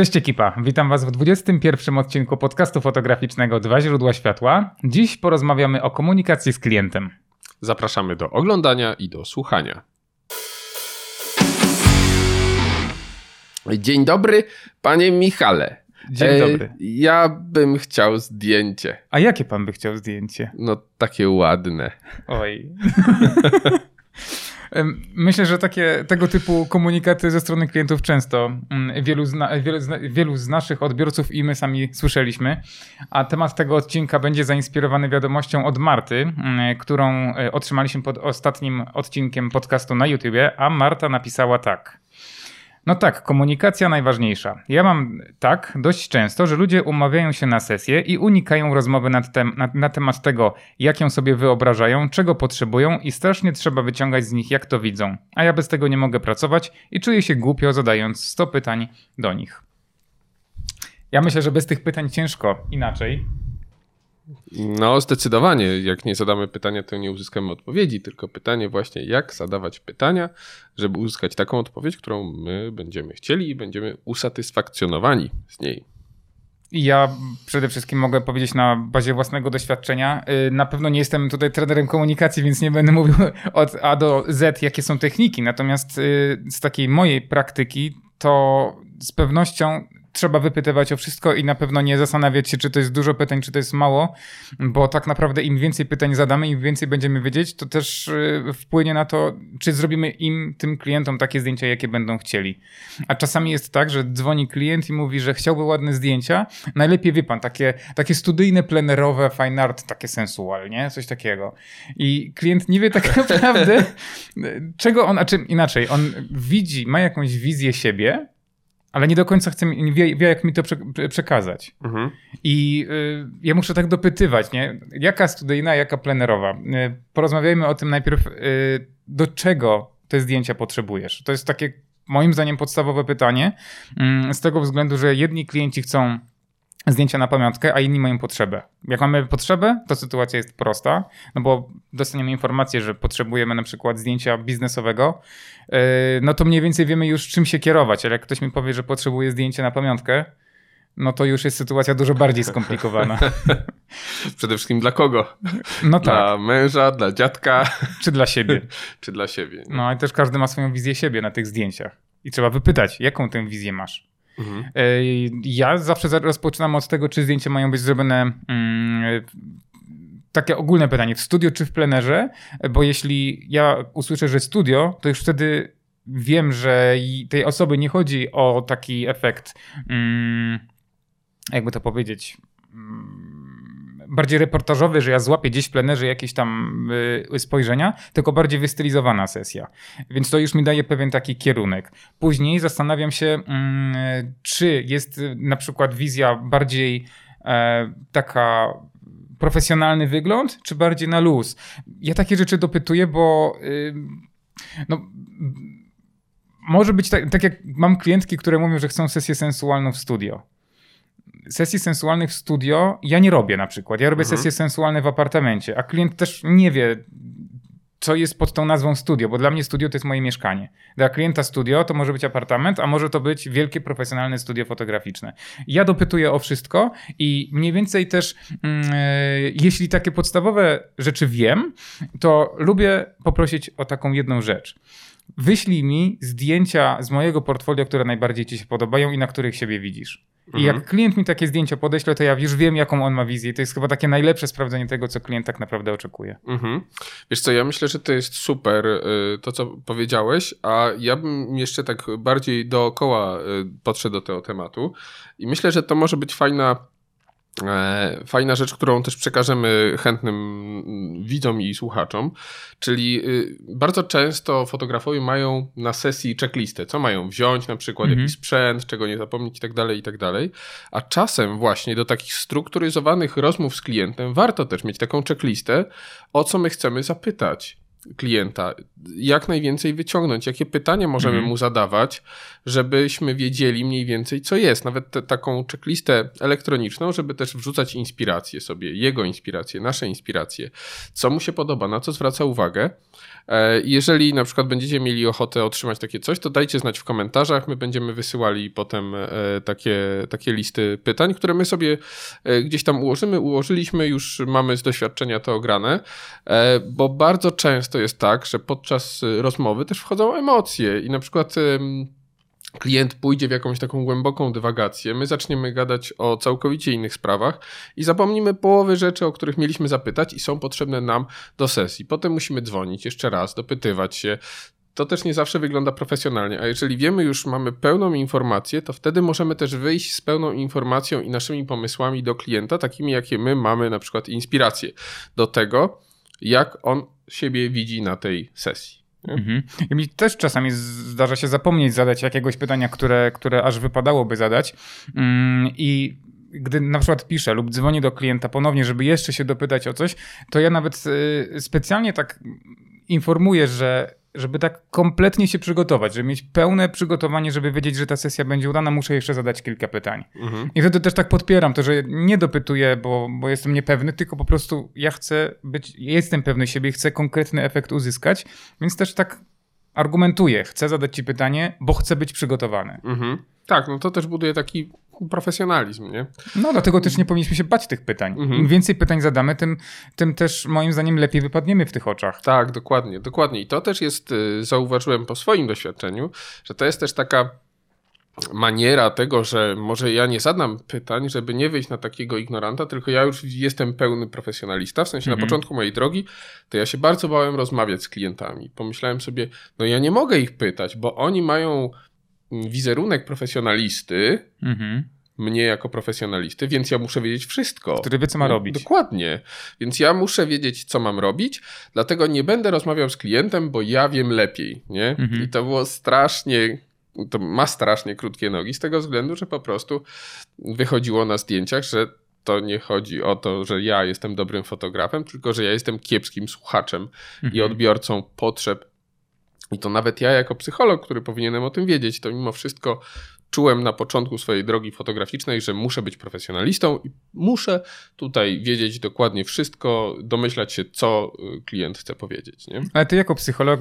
Cześć ekipa, witam Was w 21 odcinku podcastu fotograficznego Dwa źródła światła. Dziś porozmawiamy o komunikacji z klientem. Zapraszamy do oglądania i do słuchania. Dzień dobry, panie Michale. Dzień E, dobry. Ja bym chciał zdjęcie. A jakie Pan by chciał zdjęcie? No takie ładne. Oj. Myślę, że takie, tego typu komunikaty ze strony klientów często mm, wielu, zna, wielu, zna, wielu z naszych odbiorców i my sami słyszeliśmy. A temat tego odcinka będzie zainspirowany wiadomością od Marty, mm, którą e, otrzymaliśmy pod ostatnim odcinkiem podcastu na YouTubie, a Marta napisała tak. No tak, komunikacja najważniejsza. Ja mam tak dość często, że ludzie umawiają się na sesję i unikają rozmowy tem- na, na temat tego, jak ją sobie wyobrażają, czego potrzebują i strasznie trzeba wyciągać z nich, jak to widzą. A ja bez tego nie mogę pracować i czuję się głupio zadając 100 pytań do nich. Ja myślę, że bez tych pytań ciężko inaczej. No zdecydowanie, jak nie zadamy pytania, to nie uzyskamy odpowiedzi, tylko pytanie właśnie, jak zadawać pytania, żeby uzyskać taką odpowiedź, którą my będziemy chcieli i będziemy usatysfakcjonowani z niej. Ja przede wszystkim mogę powiedzieć na bazie własnego doświadczenia. y, Na pewno nie jestem tutaj trenerem komunikacji, więc nie będę mówił od A do Z, jakie są techniki. Natomiast y, z takiej mojej praktyki, to z pewnością trzeba wypytywać o wszystko i na pewno nie zastanawiać się, czy to jest dużo pytań, czy to jest mało, bo tak naprawdę im więcej pytań zadamy, im więcej będziemy wiedzieć, to też y, wpłynie na to, czy zrobimy im, tym klientom takie zdjęcia, jakie będą chcieli. A czasami jest tak, że dzwoni klient i mówi, że chciałby ładne zdjęcia. Najlepiej wie pan, takie, takie studyjne, plenerowe, fine art, takie sensual, nie? Coś takiego. I klient nie wie tak naprawdę, czego on, a czym inaczej, on widzi, ma jakąś wizję siebie, ale nie do końca chce, mi- nie wie, wie jak mi to prze- przekazać. Mhm. I y, ja muszę tak dopytywać, nie? Jaka studyjna, jaka plenerowa? Y, porozmawiajmy o tym najpierw, y, do czego te zdjęcia potrzebujesz. To jest takie, moim zdaniem, podstawowe pytanie, mm, z tego względu, że jedni klienci chcą zdjęcia na pamiątkę, a inni mają potrzebę. Jak mamy potrzebę, to sytuacja jest prosta, no bo dostaniemy informację, że potrzebujemy na przykład zdjęcia biznesowego, yy, no to mniej więcej wiemy już czym się kierować, ale jak ktoś mi powie, że potrzebuje zdjęcia na pamiątkę, no to już jest sytuacja dużo bardziej skomplikowana. Przede wszystkim dla kogo? No tak, Dla męża, dla dziadka, czy dla siebie. czy dla siebie? No i też każdy ma swoją wizję siebie na tych zdjęciach. I trzeba wypytać, jaką tę wizję masz. Mhm. E, Ja zawsze za- rozpoczynam od tego, czy zdjęcia mają być zrobione. Mm, takie ogólne pytanie, w studio czy w plenerze, bo jeśli ja usłyszę, że studio, to już wtedy wiem, że tej osoby nie chodzi o taki efekt, mm, jakby to powiedzieć, mm, bardziej reportażowy, że ja złapię gdzieś w plenerze jakieś tam y, spojrzenia, tylko bardziej wystylizowana sesja. Więc to już mi daje pewien taki kierunek. Później zastanawiam się, mm, czy jest y, na przykład wizja bardziej e, taka profesjonalny wygląd, czy bardziej na luz. Ja takie rzeczy dopytuję, bo y, no, może być tak, tak jak mam klientki, które mówią, że chcą sesję sensualną w studio. Sesji sensualnych w studio ja nie robię na przykład. Ja robię Mhm. sesje sensualne w apartamencie, a klient też nie wie, co jest pod tą nazwą studio, bo dla mnie studio to jest moje mieszkanie. Dla klienta studio to może być apartament, a może to być wielkie profesjonalne studio fotograficzne. Ja dopytuję o wszystko i mniej więcej też, e, jeśli takie podstawowe rzeczy wiem, to lubię poprosić o taką jedną rzecz. Wyślij mi zdjęcia z mojego portfolio, które najbardziej ci się podobają i na których siebie widzisz. I Mhm. jak klient mi takie zdjęcia podeśle, to ja już wiem, jaką on ma wizję. I to jest chyba takie najlepsze sprawdzenie tego, co klient tak naprawdę oczekuje. Mhm. Wiesz co, ja myślę, że to jest super y, to, co powiedziałeś, a ja bym jeszcze tak bardziej dookoła y, podszedł do tego tematu i myślę, że to może być fajna fajna rzecz, którą też przekażemy chętnym widzom i słuchaczom, czyli y, bardzo często fotografowie mają na sesji checklistę, co mają wziąć, na przykład mhm. jakiś sprzęt, czego nie zapomnieć i tak dalej, i tak dalej. A czasem właśnie do takich strukturyzowanych rozmów z klientem warto też mieć taką checklistę, o co my chcemy zapytać klienta, jak najwięcej wyciągnąć, jakie pytania możemy mhm. mu zadawać, żebyśmy wiedzieli mniej więcej, co jest. Nawet te, taką checklistę elektroniczną, żeby też wrzucać inspiracje sobie, jego inspiracje, nasze inspiracje, co mu się podoba, na co zwraca uwagę. E, jeżeli na przykład będziecie mieli ochotę otrzymać takie coś, to dajcie znać w komentarzach. My będziemy wysyłali potem e, takie, takie listy pytań, które my sobie e, gdzieś tam ułożymy. Ułożyliśmy, już mamy z doświadczenia to ograne, bo bardzo często jest tak, że podczas rozmowy też wchodzą emocje i na przykład klient pójdzie w jakąś taką głęboką dywagację, my zaczniemy gadać o całkowicie innych sprawach i zapomnimy połowy rzeczy, o których mieliśmy zapytać i są potrzebne nam do sesji. Potem musimy dzwonić jeszcze raz, dopytywać się. To też nie zawsze wygląda profesjonalnie, a jeżeli wiemy już, mamy pełną informację, to wtedy możemy też wyjść z pełną informacją i naszymi pomysłami do klienta, takimi jakie my mamy na przykład inspirację do tego, jak on siebie widzi na tej sesji. Mhm. I mi też czasami zdarza się zapomnieć zadać jakiegoś pytania, które, które aż wypadałoby zadać. Mm, I gdy na przykład piszę lub dzwonię do klienta ponownie, żeby jeszcze się dopytać o coś, to ja nawet y, specjalnie tak informuję, że żeby tak kompletnie się przygotować, żeby mieć pełne przygotowanie, żeby wiedzieć, że ta sesja będzie udana, muszę jeszcze zadać kilka pytań. Mhm. I wtedy też tak podpieram to, że nie dopytuję, bo, bo jestem niepewny, tylko po prostu ja chcę być, jestem pewny siebie, chcę konkretny efekt uzyskać, więc też tak argumentuję, chcę zadać ci pytanie, bo chcę być przygotowany. Mhm. Tak, no to też buduje taki profesjonalizm, nie? No, dlatego też nie powinniśmy się bać tych pytań. Mhm. Im więcej pytań zadamy, tym, tym też moim zdaniem lepiej wypadniemy w tych oczach. Tak, dokładnie, dokładnie. I to też jest, y, zauważyłem po swoim doświadczeniu, że to jest też taka maniera tego, że może ja nie zadam pytań, żeby nie wyjść na takiego ignoranta, tylko ja już jestem pełny profesjonalista. W sensie mhm. na początku mojej drogi, to ja się bardzo bałem rozmawiać z klientami. Pomyślałem sobie, no ja nie mogę ich pytać, bo oni mają wizerunek profesjonalisty, mhm. mnie jako profesjonalisty, więc ja muszę wiedzieć wszystko. Który wie, co ma no, robić. Dokładnie. Więc ja muszę wiedzieć, co mam robić, dlatego nie będę rozmawiał z klientem, bo ja wiem lepiej, nie? Mhm. I to było strasznie to ma strasznie krótkie nogi z tego względu, że po prostu wychodziło na zdjęciach, że to nie chodzi o to, że ja jestem dobrym fotografem, tylko że ja jestem kiepskim słuchaczem mhm. i odbiorcą potrzeb i to nawet ja, jako psycholog, który powinienem o tym wiedzieć, to mimo wszystko czułem na początku swojej drogi fotograficznej, że muszę być profesjonalistą i muszę tutaj wiedzieć dokładnie wszystko, domyślać się, co y, klient chce powiedzieć. Nie? Ale ty jako psycholog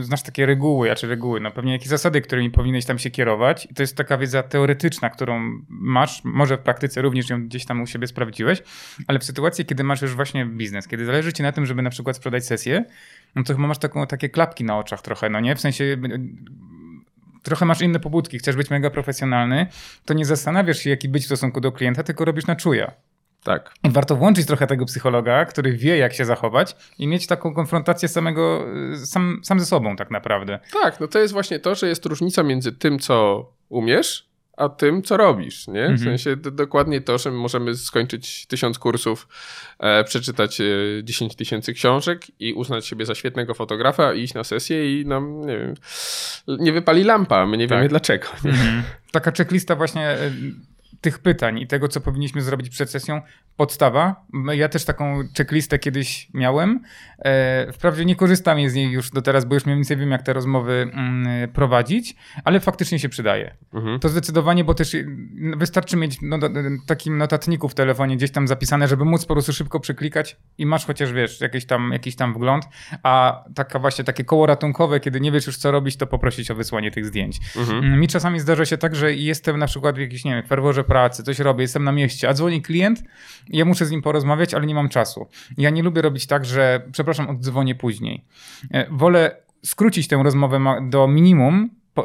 znasz takie reguły, a czy reguły, no pewnie jakieś zasady, którymi powinieneś tam się kierować. I to jest taka wiedza teoretyczna, którą masz, może w praktyce również ją gdzieś tam u siebie sprawdziłeś, ale w sytuacji, kiedy masz już właśnie biznes, kiedy zależy ci na tym, żeby na przykład sprzedać sesję, no to chyba masz taką, takie klapki na oczach trochę, no nie? W sensie trochę masz inne pobudki, chcesz być mega profesjonalny, to nie zastanawiasz się, jaki być w stosunku do klienta, tylko robisz na czuja. Tak. I warto włączyć trochę tego psychologa, który wie, jak się zachować i mieć taką konfrontację samego, sam, sam ze sobą tak naprawdę. Tak, no to jest właśnie to, że jest różnica między tym, co umiesz, a tym, co robisz, nie? W mhm. sensie dokładnie to, że możemy skończyć tysiąc kursów, e, przeczytać e, 10 tysięcy książek i uznać siebie za świetnego fotografa, iść na sesję i nam, nie wiem, nie wypali lampa, my nie tak. wiemy dlaczego. Mhm. Taka checklista właśnie e, tych pytań i tego, co powinniśmy zrobić przed sesją, podstawa. Ja też taką checklistę kiedyś miałem. E, wprawdzie nie korzystam z niej już do teraz, bo już mniej więcej wiem, jak te rozmowy mm, prowadzić, ale faktycznie się przydaje. Mhm. To zdecydowanie, bo też wystarczy mieć no, takim notatniku w telefonie gdzieś tam zapisane, żeby móc po prostu szybko przyklikać i masz chociaż, wiesz, jakiś tam, jakiś tam wgląd, a taka właśnie takie koło ratunkowe, kiedy nie wiesz już co robić, to poprosić o wysłanie tych zdjęć. Mhm. Mi czasami zdarza się tak, że jestem na przykład w jakiejś, nie wiem, ferworze pracy, coś robię, jestem na mieście, a dzwoni klient, ja muszę z nim porozmawiać, ale nie mam czasu. Ja nie lubię robić tak, że przepraszam, oddzwonię później. E, wolę skrócić tę rozmowę do minimum, e,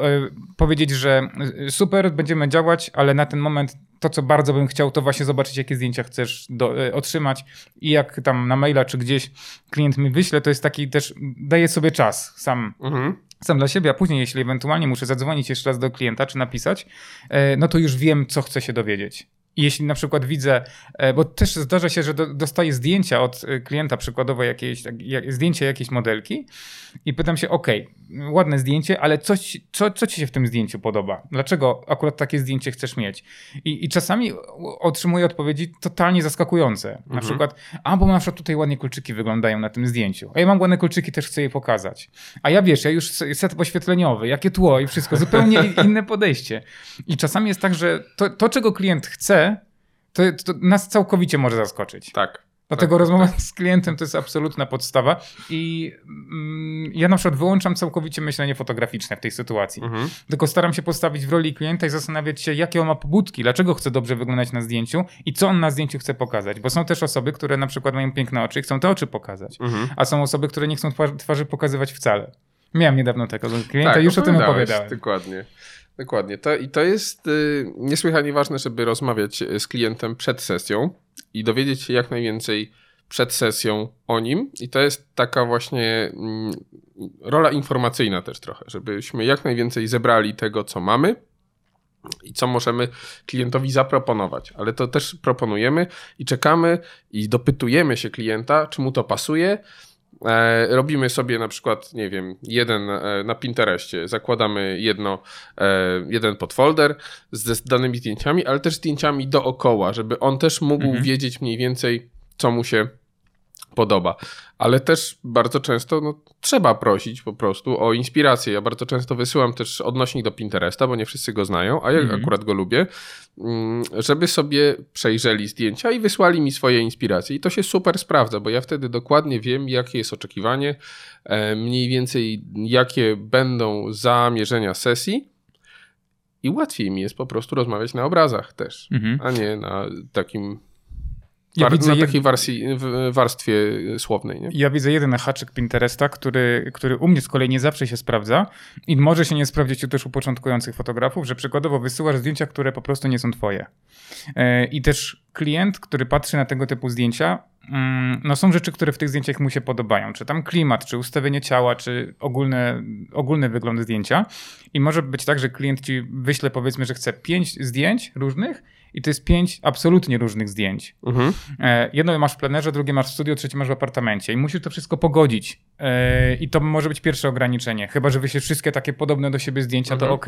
powiedzieć, że e, super, będziemy działać, ale na ten moment to, co bardzo bym chciał, to właśnie zobaczyć, jakie zdjęcia chcesz do, otrzymać i jak tam na maila czy gdzieś klient mi wyśle, to jest taki też, daję sobie czas sam. Mhm sam dla siebie, a później, jeśli ewentualnie muszę zadzwonić jeszcze raz do klienta czy napisać, no to już wiem, co chcę się dowiedzieć. Jeśli na przykład widzę, e, bo też zdarza się, że do, dostaję zdjęcia od e, klienta, przykładowo jakieś, tak, jak, zdjęcie jakiejś modelki i pytam się, ok, ładne zdjęcie, ale coś, co, co ci się w tym zdjęciu podoba? Dlaczego akurat takie zdjęcie chcesz mieć? I, i czasami otrzymuję odpowiedzi totalnie zaskakujące. Na mhm. przykład, a bo na przykład tutaj ładnie kulczyki wyglądają na tym zdjęciu, a ja mam ładne kulczyki, też chcę je pokazać. A ja wiesz, ja już set poświetleniowy, jakie tło i wszystko, zupełnie inne podejście. I czasami jest tak, że to, to czego klient chce, to, to nas całkowicie może zaskoczyć. Tak. Dlatego tak, rozmowa tak. z klientem to jest absolutna podstawa i mm, ja na przykład wyłączam całkowicie myślenie fotograficzne w tej sytuacji. Mhm. Tylko staram się postawić w roli klienta i zastanawiać się, jakie on ma pobudki, dlaczego chce dobrze wyglądać na zdjęciu i co on na zdjęciu chce pokazać. Bo są też osoby, które na przykład mają piękne oczy i chcą te oczy pokazać, mhm. a są osoby, które nie chcą twarzy, twarzy pokazywać wcale. Miałem niedawno tego klienta, tak, już o tym opowiadałem. Dokładnie. Dokładnie. To, I to jest y, niesłychanie ważne, żeby rozmawiać y, z klientem przed sesją i dowiedzieć się jak najwięcej przed sesją o nim. I to jest taka właśnie mm, rola informacyjna też trochę, żebyśmy jak najwięcej zebrali tego, co mamy i co możemy klientowi zaproponować. Ale to też proponujemy i czekamy i dopytujemy się klienta, czy mu to pasuje E, robimy sobie na przykład, nie wiem, jeden e, na Pinterestie, zakładamy jedno, e, jeden podfolder z danymi zdjęciami, ale też zdjęciami dookoła, żeby on też mógł mhm. wiedzieć mniej więcej, co mu się podoba. Ale też bardzo często no, trzeba prosić po prostu o inspirację. Ja bardzo często wysyłam też odnośnik do Pinteresta, bo nie wszyscy go znają, a ja mm. akurat go lubię, mm, żeby sobie przejrzeli zdjęcia i wysłali mi swoje inspiracje. I to się super sprawdza, bo ja wtedy dokładnie wiem, jakie jest oczekiwanie, e, mniej więcej jakie będą zamierzenia sesji. I łatwiej mi jest po prostu rozmawiać na obrazach też, mm -hmm. a nie na takim ja widzę na takiej warstwie, warstwie słownej. Nie? Ja widzę jeden haczyk Pinteresta, który, który u mnie z kolei nie zawsze się sprawdza i może się nie sprawdzić też u początkujących fotografów, że przykładowo wysyłasz zdjęcia, które po prostu nie są twoje. E, I też klient, który patrzy na tego typu zdjęcia, mm, no są rzeczy, które w tych zdjęciach mu się podobają. Czy tam klimat, czy ustawienie ciała, czy ogólne, ogólny wygląd zdjęcia. I może być tak, że klient ci wyśle powiedzmy, że chce pięć zdjęć różnych i to jest pięć absolutnie różnych zdjęć. Mhm. E, jedno masz w plenerze, drugie masz w studio, trzecie masz w apartamencie i musisz to wszystko pogodzić. E, I to może być pierwsze ograniczenie. Chyba, że wyślesz wszystkie takie podobne do siebie zdjęcia, mhm. to ok.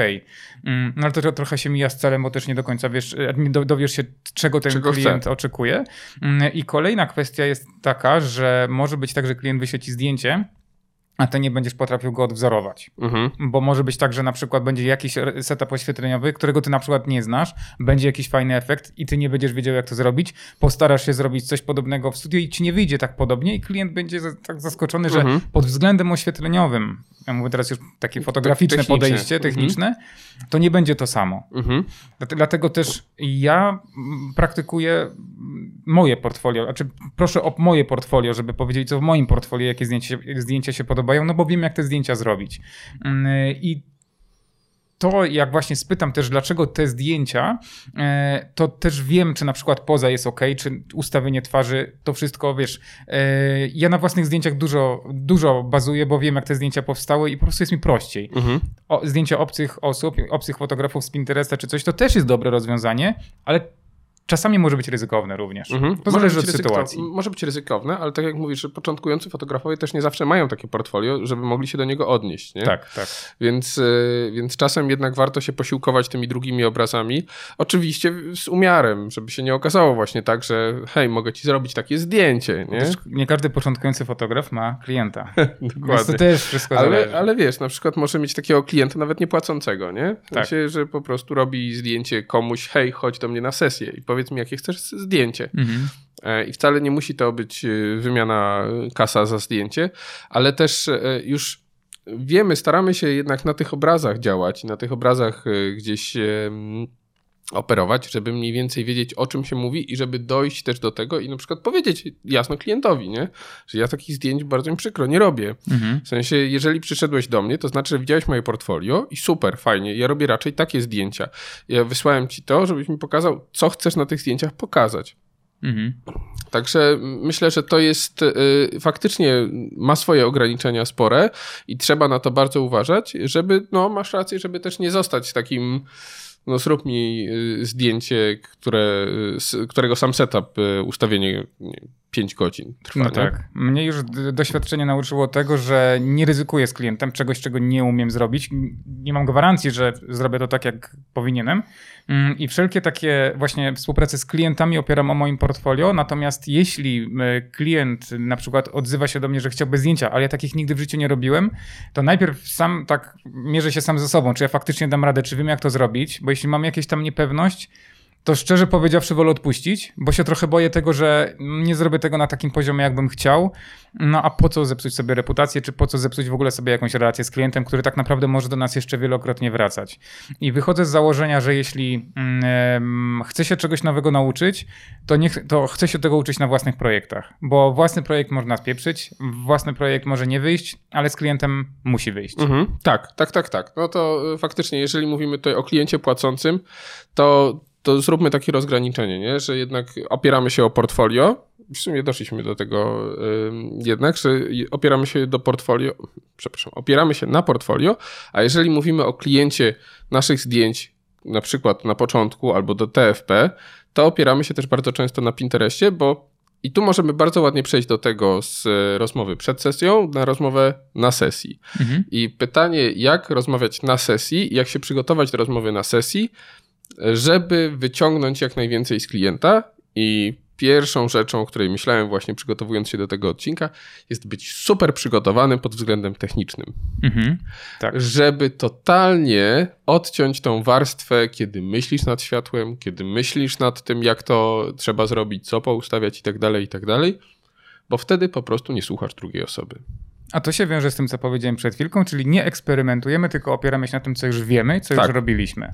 Mm, no ale to, trochę się mija z celem, bo też nie do końca wiesz, e, dowiesz się, czego ten czego klient chce. oczekuje. Mm, I kolejna kwestia jest taka, że może być tak, że klient wyśle ci zdjęcie, a ty nie będziesz potrafił go odwzorować. Mhm. Bo może być tak, że na przykład będzie jakiś setup oświetleniowy, którego ty na przykład nie znasz, będzie jakiś fajny efekt i ty nie będziesz wiedział, jak to zrobić. Postarasz się zrobić coś podobnego w studiu i ci nie wyjdzie tak podobnie i klient będzie tak zaskoczony, mhm. że pod względem oświetleniowym, ja mówię teraz już takie fotograficzne techniczne. podejście, mhm. techniczne, mhm. to nie będzie to samo. Mhm. Dlatego też ja praktykuję moje portfolio, znaczy proszę o moje portfolio, żeby powiedzieć, co w moim portfolio, jakie zdjęcia, zdjęcia się podobają, no bo wiem, jak te zdjęcia zrobić. Mm, I to, jak właśnie spytam też, dlaczego te zdjęcia, e, to też wiem, czy na przykład poza jest ok, czy ustawienie twarzy, to wszystko, wiesz, e, ja na własnych zdjęciach dużo, dużo bazuję, bo wiem, jak te zdjęcia powstały i po prostu jest mi prościej. Mhm. O, zdjęcia obcych osób, obcych fotografów z Pinteresta czy coś, to też jest dobre rozwiązanie, ale czasami może być ryzykowne również. Mhm. To zależy od sytuacji. Może być ryzykowne, ale tak jak mówisz, że początkujący fotografowie też nie zawsze mają takie portfolio, żeby mogli się do niego odnieść. Nie? Tak, tak. Więc, y, więc czasem jednak warto się posiłkować tymi drugimi obrazami. Oczywiście z umiarem, żeby się nie okazało właśnie tak, że hej, mogę ci zrobić takie zdjęcie. Nie, nie każdy początkujący fotograf ma klienta. Dokładnie. Więc to też wszystko ale, zależy. Ale wiesz, na przykład może mieć takiego klienta nawet niepłacącego, nie? W sensie, tak. że po prostu robi zdjęcie komuś, hej, chodź do mnie na sesję i powiedz mi, jakie chcesz zdjęcie. Mhm. E, I wcale nie musi to być e, wymiana kasa za zdjęcie, ale też e, już wiemy, staramy się jednak na tych obrazach działać, na tych obrazach gdzieś operować, żeby mniej więcej wiedzieć, o czym się mówi i żeby dojść też do tego i na przykład powiedzieć jasno klientowi, nie? że ja takich zdjęć bardzo mi przykro nie robię. Mhm. W sensie, jeżeli przyszedłeś do mnie, to znaczy, że widziałeś moje portfolio i super, fajnie, ja robię raczej takie zdjęcia. Ja wysłałem ci to, żebyś mi pokazał, co chcesz na tych zdjęciach pokazać. Mhm. Także myślę, że to jest y, faktycznie ma swoje ograniczenia spore i trzeba na to bardzo uważać, żeby, no masz rację, żeby też nie zostać takim no zrób mi y, zdjęcie, które, y, którego sam setup, y, ustawienie nie, 5 godzin trwa. No tak. Mnie już doświadczenie nauczyło tego, że nie ryzykuję z klientem czegoś, czego nie umiem zrobić. Nie mam gwarancji, że zrobię to tak, jak powinienem. Mm, I wszelkie takie właśnie współprace z klientami opieram o moim portfolio. Natomiast jeśli klient na przykład odzywa się do mnie, że chciałby zdjęcia, ale ja takich nigdy w życiu nie robiłem, to najpierw sam tak mierzę się sam ze sobą, czy ja faktycznie dam radę, czy wiem, jak to zrobić, bo jeśli mam jakieś tam niepewność, to szczerze powiedziawszy wolę odpuścić, bo się trochę boję tego, że nie zrobię tego na takim poziomie, jakbym chciał. No a po co zepsuć sobie reputację, czy po co zepsuć w ogóle sobie jakąś relację z klientem, który tak naprawdę może do nas jeszcze wielokrotnie wracać. I wychodzę z założenia, że jeśli mm, chcę się czegoś nowego nauczyć, to, nie, to chcę się tego uczyć na własnych projektach, bo własny projekt można spieprzyć, własny projekt może nie wyjść, ale z klientem musi wyjść. Mhm, tak, tak, tak, tak. No to faktycznie, jeżeli mówimy tutaj o kliencie płacącym, to to zróbmy takie rozgraniczenie, nie? że jednak opieramy się o portfolio. W sumie doszliśmy do tego jednak, że opieramy się do portfolio, przepraszam, opieramy się na portfolio, a jeżeli mówimy o kliencie naszych zdjęć, na przykład na początku albo do TFP, to opieramy się też bardzo często na Pinterestie, bo i tu możemy bardzo ładnie przejść do tego z rozmowy przed sesją na rozmowę na sesji. Mhm. I pytanie, jak rozmawiać na sesji, jak się przygotować do rozmowy na sesji, żeby wyciągnąć jak najwięcej z klienta i pierwszą rzeczą, o której myślałem właśnie przygotowując się do tego odcinka, jest być super przygotowanym pod względem technicznym. Mhm, tak. Żeby totalnie odciąć tą warstwę, kiedy myślisz nad światłem, kiedy myślisz nad tym, jak to trzeba zrobić, co poustawiać i tak dalej, i tak dalej, bo wtedy po prostu nie słuchasz drugiej osoby. A to się wiąże z tym, co powiedziałem przed chwilką, czyli nie eksperymentujemy, tylko opieramy się na tym, co już wiemy, co tak. już robiliśmy.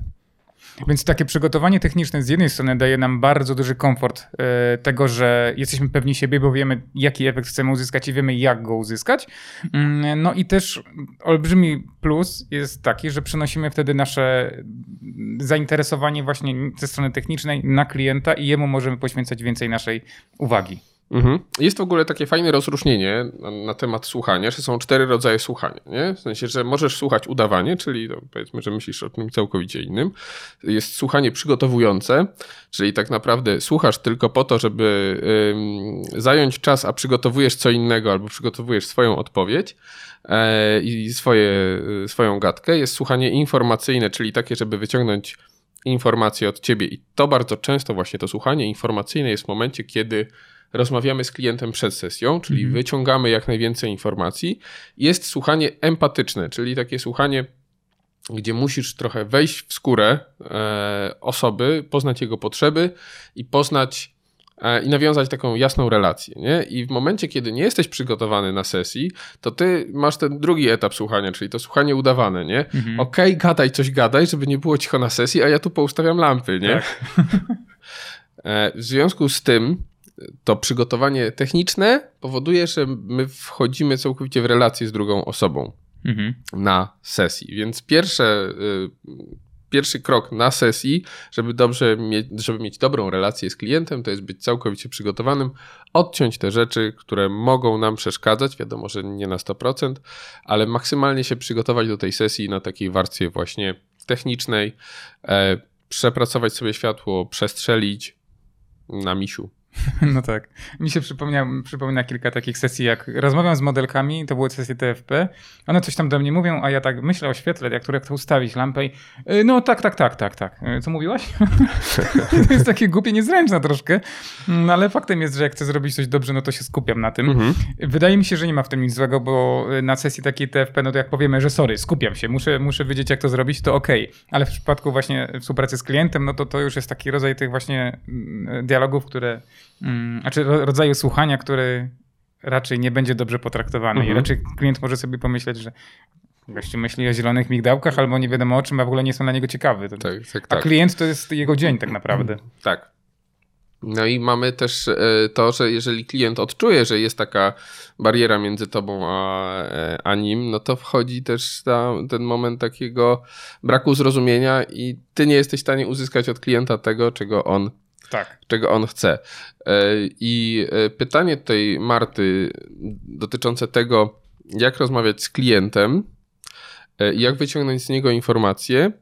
Więc takie przygotowanie techniczne z jednej strony daje nam bardzo duży komfort e, tego, że jesteśmy pewni siebie, bo wiemy, jaki efekt chcemy uzyskać i wiemy, jak go uzyskać. Mm, no i też olbrzymi plus jest taki, że przenosimy wtedy nasze zainteresowanie właśnie ze strony technicznej na klienta i jemu możemy poświęcać więcej naszej uwagi. Mhm. Jest w ogóle takie fajne rozróżnienie na, na, temat słuchania, że są cztery rodzaje słuchania. Nie? W sensie, że możesz słuchać udawanie, czyli to powiedzmy, że myślisz o czymś całkowicie innym. Jest słuchanie przygotowujące, czyli tak naprawdę słuchasz tylko po to, żeby zająć czas, a przygotowujesz co innego albo przygotowujesz swoją odpowiedź e, i swoje, y, swoją gadkę. Jest słuchanie informacyjne, czyli takie, żeby wyciągnąć informacje od ciebie i to bardzo często właśnie to słuchanie informacyjne jest w momencie, kiedy rozmawiamy z klientem przed sesją, czyli mhm. wyciągamy jak najwięcej informacji. Jest słuchanie empatyczne, czyli takie słuchanie gdzie musisz trochę wejść w skórę e, osoby, poznać jego potrzeby i poznać e, i nawiązać taką jasną relację. Nie? I w momencie, kiedy nie jesteś przygotowany na sesji, to ty masz ten drugi etap słuchania, czyli to słuchanie udawane. Nie? Mhm. Okej, okay, gadaj coś, gadaj, żeby nie było cicho na sesji, a ja tu poustawiam lampy. Nie? Tak. E, w związku z tym to przygotowanie techniczne powoduje, że my wchodzimy całkowicie w relację z drugą osobą mhm. na sesji. Więc pierwsze, y, pierwszy krok na sesji, żeby dobrze mieć, żeby mieć dobrą relację z klientem, to jest być całkowicie przygotowanym, odciąć te rzeczy, które mogą nam przeszkadzać, wiadomo, że nie na 100%, ale maksymalnie się przygotować do tej sesji na takiej warstwie właśnie technicznej, e, przepracować sobie światło, przestrzelić na misiu No tak. Mi się przypomina, przypomina kilka takich sesji, jak rozmawiam z modelkami, to były sesje TFP, one coś tam do mnie mówią, a ja tak myślę o świetle, jak, jak to ustawić, lampę i y, no tak, tak, tak, tak, tak. Y, co mówiłaś? to jest takie głupie, niezręczne troszkę, no ale faktem jest, że jak chcę zrobić coś dobrze, no to się skupiam na tym. Mhm. Wydaje mi się, że nie ma w tym nic złego, bo na sesji takiej TFP, no to jak powiemy, że sorry, skupiam się, muszę, muszę wiedzieć, jak to zrobić, to okej. Okay. Ale w przypadku właśnie współpracy z klientem, no to to już jest taki rodzaj tych właśnie mm, dialogów, które znaczy rodzaju słuchania, który raczej nie będzie dobrze potraktowany mhm. i raczej klient może sobie pomyśleć, że gościu myśli o zielonych migdałkach albo nie wiadomo o czym, a w ogóle nie są dla niego ciekawy. Tak, tak, tak. A klient to jest jego dzień tak naprawdę. Tak. No i mamy też e, to, że jeżeli klient odczuje, że jest taka bariera między tobą a, e, a nim, no to wchodzi też ta, ten moment takiego braku zrozumienia i ty nie jesteś w stanie uzyskać od klienta tego, czego on tak. czego on chce. E, I e, pytanie tej Marty dotyczące tego, jak rozmawiać z klientem e, jak wyciągnąć z niego informacje,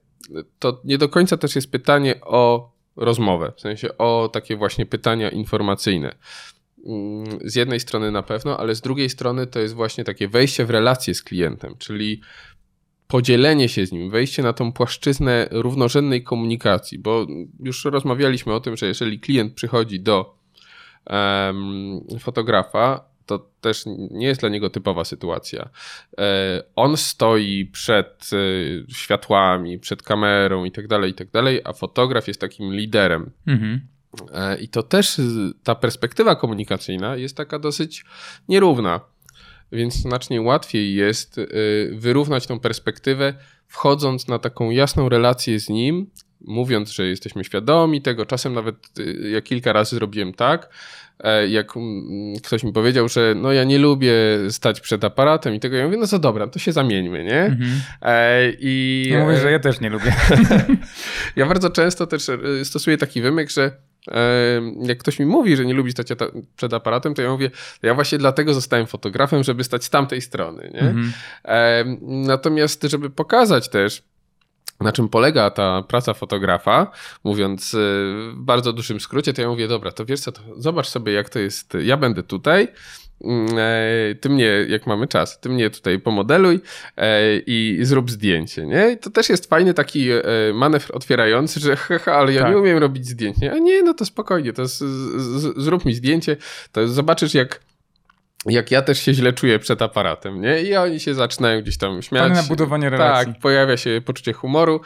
to nie do końca też jest pytanie o rozmowę, w sensie o takie właśnie pytania informacyjne. Mm, z jednej strony na pewno, ale z drugiej strony to jest właśnie takie wejście w relację z klientem, czyli podzielenie się z nim, wejście na tą płaszczyznę równorzędnej komunikacji, bo już rozmawialiśmy o tym, że jeżeli klient przychodzi do um, fotografa, to też nie jest dla niego typowa sytuacja. E, on stoi przed e, światłami, przed kamerą i tak dalej, i tak dalej, a fotograf jest takim liderem. Mhm. E, I to też ta perspektywa komunikacyjna jest taka dosyć nierówna. Więc znacznie łatwiej jest wyrównać tą perspektywę, wchodząc na taką jasną relację z nim, mówiąc, że jesteśmy świadomi tego. Czasem nawet ja kilka razy zrobiłem tak, E, jak mm, ktoś mi powiedział, że no ja nie lubię stać przed aparatem i tego, ja mówię, no to dobra, to się zamieńmy, nie? Mhm. E, I... Ja mówię, że ja też nie lubię. ja bardzo często też e, stosuję taki wymyk, że jak ktoś mi mówi, że nie lubi stać przed aparatem, to ja mówię, ja właśnie dlatego zostałem fotografem, żeby stać z tamtej strony. Nie? Mhm. Natomiast, żeby pokazać też, na czym polega ta praca fotografa, mówiąc y, w bardzo dużym skrócie, to ja mówię, dobra, to wiesz co, to zobacz sobie jak to jest, ja będę tutaj, ty mnie, jak mamy czas, ty mnie tutaj pomodeluj e, i zrób zdjęcie, nie? I to też jest fajny taki e, manewr otwierający, że haha, ale ja tak. nie umiem robić zdjęć, nie? A nie, no to spokojnie, to z, z, zrób mi zdjęcie, to zobaczysz jak jak ja też się źle czuję przed aparatem, nie? I oni się zaczynają gdzieś tam śmiać. Fajne budowanie relacji. Tak, pojawia się poczucie humoru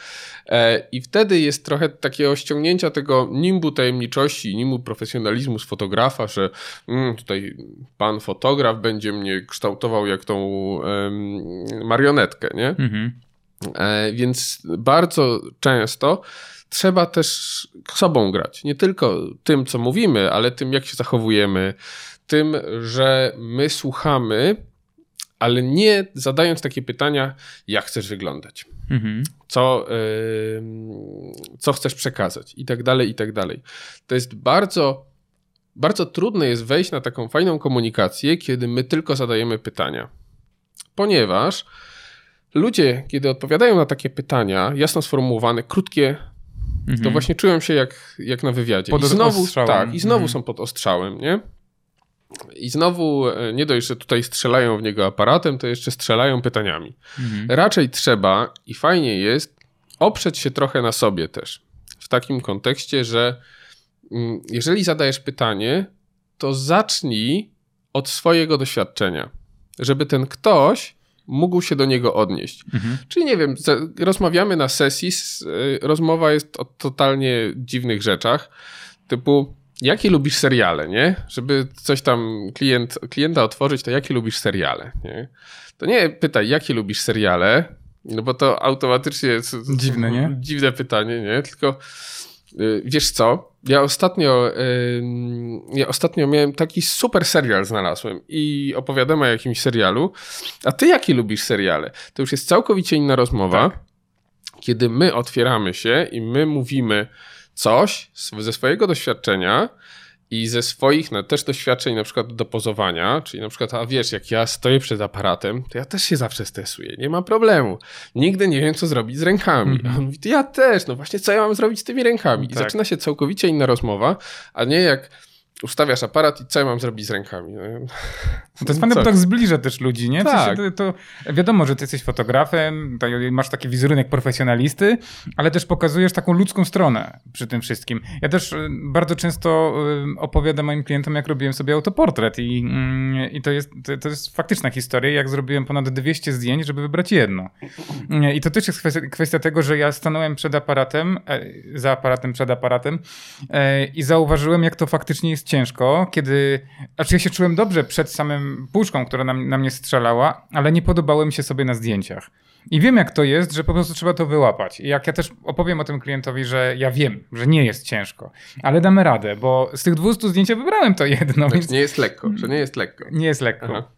e, i wtedy jest trochę takiego ściągnięcia tego nimbu tajemniczości, nimbu profesjonalizmu z fotografa, że mm, tutaj pan fotograf będzie mnie kształtował jak tą marionetkę, nie? Mhm. E, więc bardzo często trzeba też sobą grać. Nie tylko tym, co mówimy, ale tym, jak się zachowujemy, tym, że my słuchamy, ale nie zadając takie pytania, jak chcesz wyglądać, mhm. co, yy, co chcesz przekazać i tak dalej, i tak dalej. To jest bardzo, bardzo trudne jest wejść na taką fajną komunikację, kiedy my tylko zadajemy pytania. Ponieważ ludzie, kiedy odpowiadają na takie pytania, jasno sformułowane, krótkie, mhm. to właśnie czują się jak, jak na wywiadzie. Pod I znowu, tak, i znowu mhm. są pod ostrzałem, nie? I znowu e, nie dość, że tutaj strzelają w niego aparatem, to jeszcze strzelają pytaniami. Mhm. Raczej trzeba i fajnie jest oprzeć się trochę na sobie też. W takim kontekście, że mm, jeżeli zadajesz pytanie, to zacznij od swojego doświadczenia, żeby ten ktoś mógł się do niego odnieść. Mhm. Czyli nie wiem, rozmawiamy na sesji, e, rozmowa jest o totalnie dziwnych rzeczach, typu jakie lubisz seriale, nie? Żeby coś tam klient, klienta otworzyć, to jakie lubisz seriale, nie? To nie pytaj, jakie lubisz seriale, no bo to automatycznie jest dziwne, nie? Dziwne pytanie, nie? Tylko y, wiesz co? Ja ostatnio, ja ostatnio miałem taki super serial znalazłem i opowiadam o jakimś serialu. A ty jaki lubisz seriale? To już jest całkowicie inna rozmowa, tak. kiedy my otwieramy się i my mówimy, coś ze swojego doświadczenia i ze swoich no, też doświadczeń, na przykład do pozowania, czyli na przykład, a wiesz, jak ja stoję przed aparatem, to ja też się zawsze stresuję, nie ma problemu. Nigdy nie wiem, co zrobić z rękami. Mm -hmm. A on mówi, ja też, no właśnie, co ja mam zrobić z tymi rękami? I tak. zaczyna się całkowicie inna rozmowa, a nie jak ustawiasz aparat i co ja mam zrobić z rękami? No, to jest bo tak zbliża też ludzi, nie? Tak. To, to, wiadomo, że ty jesteś fotografem, masz taki wizerunek profesjonalisty, ale też pokazujesz taką ludzką stronę przy tym wszystkim. Ja też y, bardzo często y, opowiadam moim klientom, jak robiłem sobie autoportret i, mm, i to, jest, to jest faktyczna historia, jak zrobiłem ponad 200 zdjęć, żeby wybrać jedno. I to też jest kwestia, kwestia tego, że ja stanąłem przed aparatem, e, za aparatem, przed aparatem e, i zauważyłem, jak to faktycznie jest ciężko, kiedy... Znaczy ja się czułem dobrze przed samym puszką, która na, na mnie strzelała, ale nie podobałem się sobie na zdjęciach. I wiem, jak to jest, że po prostu trzeba to wyłapać. I jak ja też opowiem o tym klientowi, że ja wiem, że nie jest ciężko, ale damy radę, bo z tych 200 zdjęć wybrałem to jedno. więc... Nie jest lekko, że nie jest lekko. Nie jest lekko. Aha.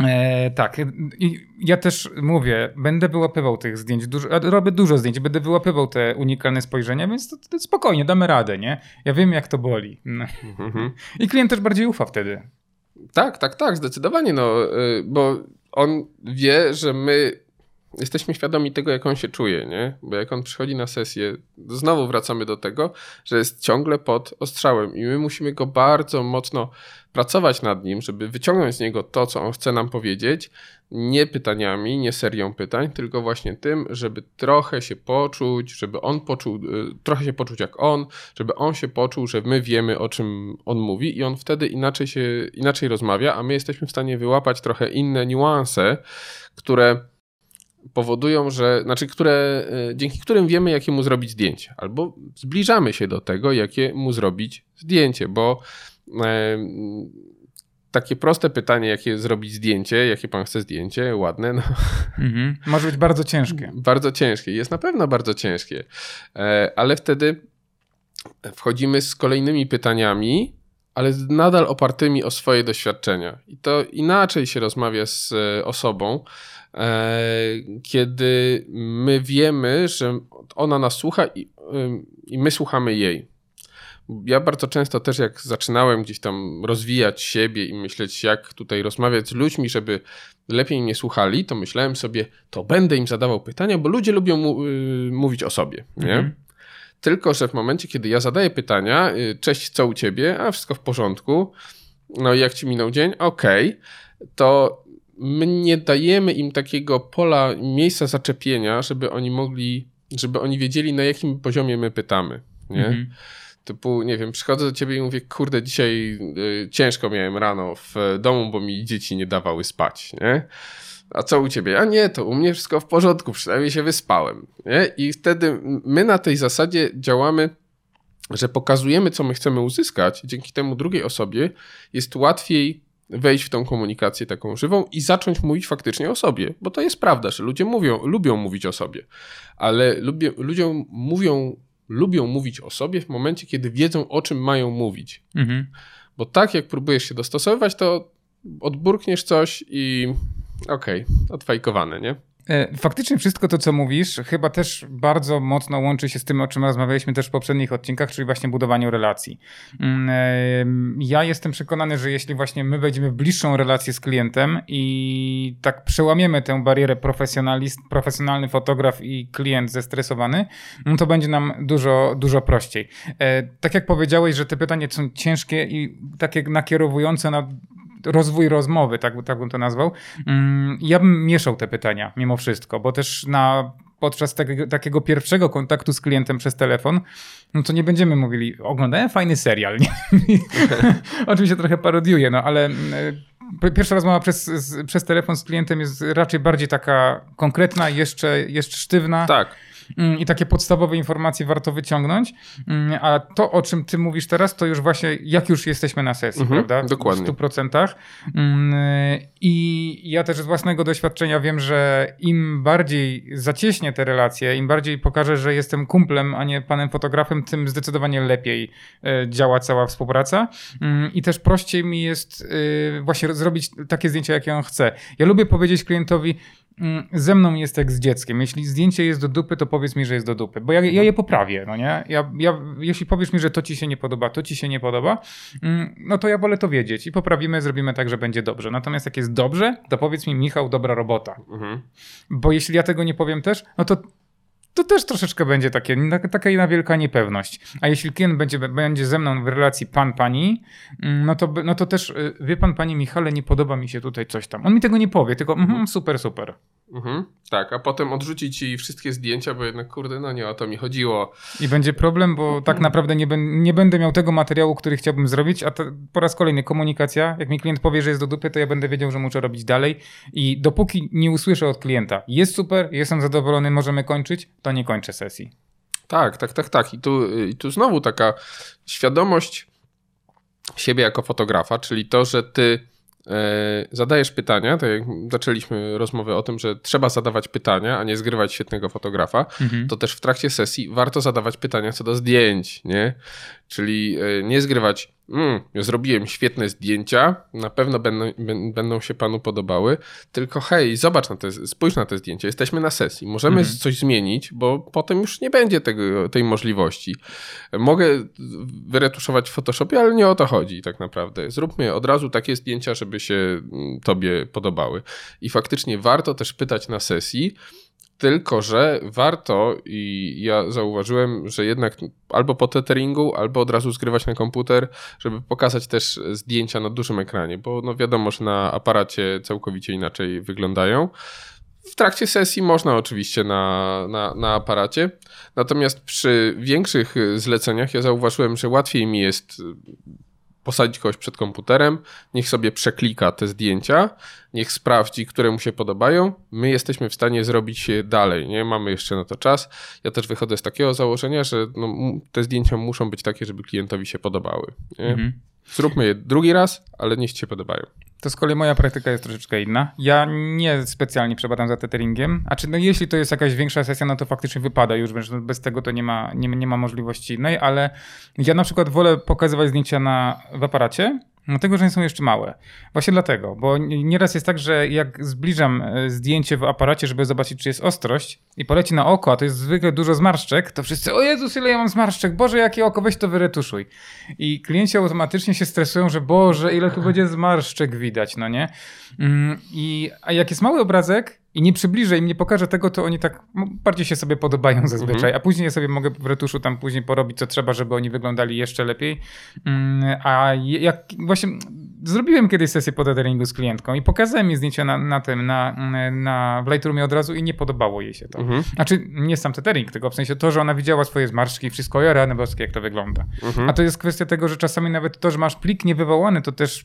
E, tak, i ja też mówię, będę wyłapywał tych zdjęć, dużo, robię dużo zdjęć, będę wyłapywał te unikalne spojrzenia, więc to, to spokojnie, damy radę, nie? Ja wiem, jak to boli. No. Mhm. I klient też bardziej ufa wtedy. Tak, tak, tak, zdecydowanie, no, y, bo on wie, że my jesteśmy świadomi tego, jak on się czuje, nie? Bo jak on przychodzi na sesję, znowu wracamy do tego, że jest ciągle pod ostrzałem i my musimy go bardzo mocno pracować nad nim, żeby wyciągnąć z niego to, co on chce nam powiedzieć, nie pytaniami, nie serią pytań, tylko właśnie tym, żeby trochę się poczuć, żeby on poczuł, y, trochę się poczuć jak on, żeby on się poczuł, że my wiemy, o czym on mówi i on wtedy inaczej się, inaczej rozmawia, a my jesteśmy w stanie wyłapać trochę inne niuanse, które powodują, że, znaczy, które, y, dzięki którym wiemy, jakie mu zrobić zdjęcie, albo zbliżamy się do tego, jakie mu zrobić zdjęcie, bo e, takie proste pytanie, jakie zrobić zdjęcie, jakie pan chce zdjęcie, ładne, no. Mhm. Może być bardzo ciężkie. Bardzo ciężkie, jest na pewno bardzo ciężkie, e, ale wtedy wchodzimy z kolejnymi pytaniami, ale nadal opartymi o swoje doświadczenia. I to inaczej się rozmawia z e, osobą, e, kiedy my wiemy, że ona nas słucha i, i my słuchamy jej. Ja bardzo często też, jak zaczynałem gdzieś tam rozwijać siebie i myśleć, jak tutaj rozmawiać z ludźmi, żeby lepiej mnie słuchali, to myślałem sobie, to będę im zadawał pytania, bo ludzie lubią mu, y, mówić o sobie. Nie? Mhm. Tylko, że w momencie, kiedy ja zadaję pytania, y, cześć, co u ciebie? A wszystko w porządku. No i jak ci minął dzień? Okej. Okay. To my nie dajemy im takiego pola, miejsca zaczepienia, żeby oni mogli, żeby oni wiedzieli, na jakim poziomie my pytamy. Nie? Mhm. Typu, nie wiem, przychodzę do ciebie i mówię, kurde, dzisiaj y, ciężko miałem rano w domu, bo mi dzieci nie dawały spać, nie? A co u ciebie? A nie, to u mnie wszystko w porządku, przynajmniej się wyspałem. Nie? I wtedy my na tej zasadzie działamy, że pokazujemy, co my chcemy uzyskać. Dzięki temu drugiej osobie jest łatwiej wejść w tą komunikację taką żywą i zacząć mówić faktycznie o sobie. Bo to jest prawda, że ludzie mówią, lubią mówić o sobie, ale lubię, ludziom mówią, lubią mówić o sobie w momencie, kiedy wiedzą, o czym mają mówić. Mhm. Bo tak jak próbujesz się dostosowywać, to odburkniesz coś i okej, okay, odfajkowane, nie? E, faktycznie wszystko to, co mówisz, chyba też bardzo mocno łączy się z tym, o czym rozmawialiśmy też w poprzednich odcinkach, czyli właśnie budowaniu relacji. Mm, ja jestem przekonany, że jeśli właśnie my wejdziemy w bliższą relację z klientem i tak przełamiemy tę barierę profesjonalist, profesjonalny fotograf i klient zestresowany, no to będzie nam dużo, dużo prościej. E, tak jak powiedziałeś, że te pytania są ciężkie i takie nakierowujące na rozwój rozmowy, tak, tak bym to nazwał. Mm, ja bym mieszał te pytania mimo wszystko, bo też na podczas tego, takiego pierwszego kontaktu z klientem przez telefon, no to nie będziemy mówili, oglądałem fajny serial. Oczywiście trochę parodiuję, no ale mm, pierwsza rozmowa przez, przez telefon z klientem jest raczej bardziej taka konkretna, jeszcze, jeszcze sztywna. Tak. Mm, i takie podstawowe informacje warto wyciągnąć. Mm, a to, o czym ty mówisz teraz, to już właśnie jak już jesteśmy na sesji, mhm, prawda? Dokładnie. W 100%. Mm, I ja też z własnego doświadczenia wiem, że im bardziej zacieśnię te relacje, im bardziej pokażę, że jestem kumplem, a nie panem fotografem, tym zdecydowanie lepiej e, działa cała współpraca. I też prościej mi jest e, właśnie zrobić takie zdjęcia, jakie on chce. Ja lubię powiedzieć klientowi, ze mną jest jak z dzieckiem. Jeśli zdjęcie jest do dupy, to powiedz mi, że jest do dupy, bo ja, ja je poprawię, no nie? Ja, ja, jeśli powiesz mi, że to ci się nie podoba, to ci się nie podoba, mm, no to ja wolę to wiedzieć i poprawimy, zrobimy tak, że będzie dobrze. Natomiast jak jest dobrze, to powiedz mi, Michał, dobra robota. Mhm. Bo jeśli ja tego nie powiem też, no to to też troszeczkę będzie takie, taka jedna wielka niepewność. A jeśli klient będzie, będzie ze mną w relacji pan, pani, mm, no to, no to też, y, wie pan, panie Michale, nie podoba mi się tutaj coś tam. On mi tego nie powie, tylko mm, super, super. Mhm, tak, a potem odrzuci ci wszystkie zdjęcia, bo jednak, kurde, no nie o to mi chodziło. I będzie problem, bo tak naprawdę nie, nie będę miał tego materiału, który chciałbym zrobić, a to po raz kolejny komunikacja. Jak mi klient powie, że jest do dupy, to ja będę wiedział, że muszę robić dalej. I dopóki nie usłyszę od klienta, jest super, jestem zadowolony, możemy kończyć, to nie kończę sesji. Tak, tak, tak, tak. I tu, i tu znowu taka świadomość siebie jako fotografa, czyli to, że ty E, zadajesz pytania, tak jak zaczęliśmy rozmowę o tym, że trzeba zadawać pytania, a nie zgrywać świetnego fotografa, mhm. to też w trakcie sesji warto zadawać pytania co do zdjęć, nie? Czyli e, nie zgrywać mm, zrobiłem świetne zdjęcia, na pewno będą, będą się panu podobały, tylko hej, zobacz na te, spójrz na te zdjęcia, jesteśmy na sesji, możemy mhm. coś zmienić, bo potem już nie będzie tego, tej możliwości. Mogę wyretuszować w Photoshopie, ale nie o to chodzi tak naprawdę. Zróbmy od razu takie zdjęcia, żeby się mm, tobie podobały. I faktycznie warto też pytać na sesji, tylko, że warto i ja zauważyłem, że jednak albo po tetheringu, albo od razu zgrywać na komputer, żeby pokazać też zdjęcia na dużym ekranie, bo no wiadomo, że na aparacie całkowicie inaczej wyglądają. W trakcie sesji można oczywiście na, na, na aparacie, natomiast przy większych zleceniach ja zauważyłem, że łatwiej mi jest posadzić kogoś przed komputerem, niech sobie przeklika te zdjęcia, niech sprawdzi, które mu się podobają. My jesteśmy w stanie zrobić dalej, nie? Mamy jeszcze na to czas. Ja też wychodzę z takiego założenia, że no, te zdjęcia muszą być takie, żeby klientowi się podobały. Mhm. Zróbmy je drugi raz, ale niech ci się podobają. To z kolei moja praktyka jest troszeczkę inna. Ja nie specjalnie przebadam za teteringiem. A czy no jeśli to jest jakaś większa sesja, no to faktycznie wypada już, więc bez tego to nie ma, nie, nie ma możliwości innej, ale ja na przykład wolę pokazywać zdjęcia na, w aparacie, Dlatego, no że nie są jeszcze małe. Właśnie dlatego, bo nieraz jest tak, że jak zbliżam e, zdjęcie w aparacie, żeby zobaczyć, czy jest ostrość i poleci na oko, a to jest zwykle dużo zmarszczek, to wszyscy, o Jezus, ile ja mam zmarszczek, Boże, jakie oko, weź to wyretuszuj. I klienci automatycznie się stresują, że Boże, ile tu będzie zmarszczek widać, no nie? Mm, I, a jak jest mały obrazek, i nie przybliżę im, nie pokażę tego, to oni tak bardziej się sobie podobają zazwyczaj, mhm. a później sobie mogę w retuszu tam później porobić, co trzeba, żeby oni wyglądali jeszcze lepiej. Mm, a jak właśnie zrobiłem kiedyś sesję po tetheringu z klientką i pokazałem jej zdjęcia na, na tym, na, na, w Lightroomie od razu i nie podobało jej się to. Mhm. Znaczy, nie sam tethering, tylko w sensie to, że ona widziała swoje zmarszczki i wszystko, ja rany boskie, jak to wygląda. Mhm. A to jest kwestia tego, że czasami nawet to, że masz plik niewywołany, to też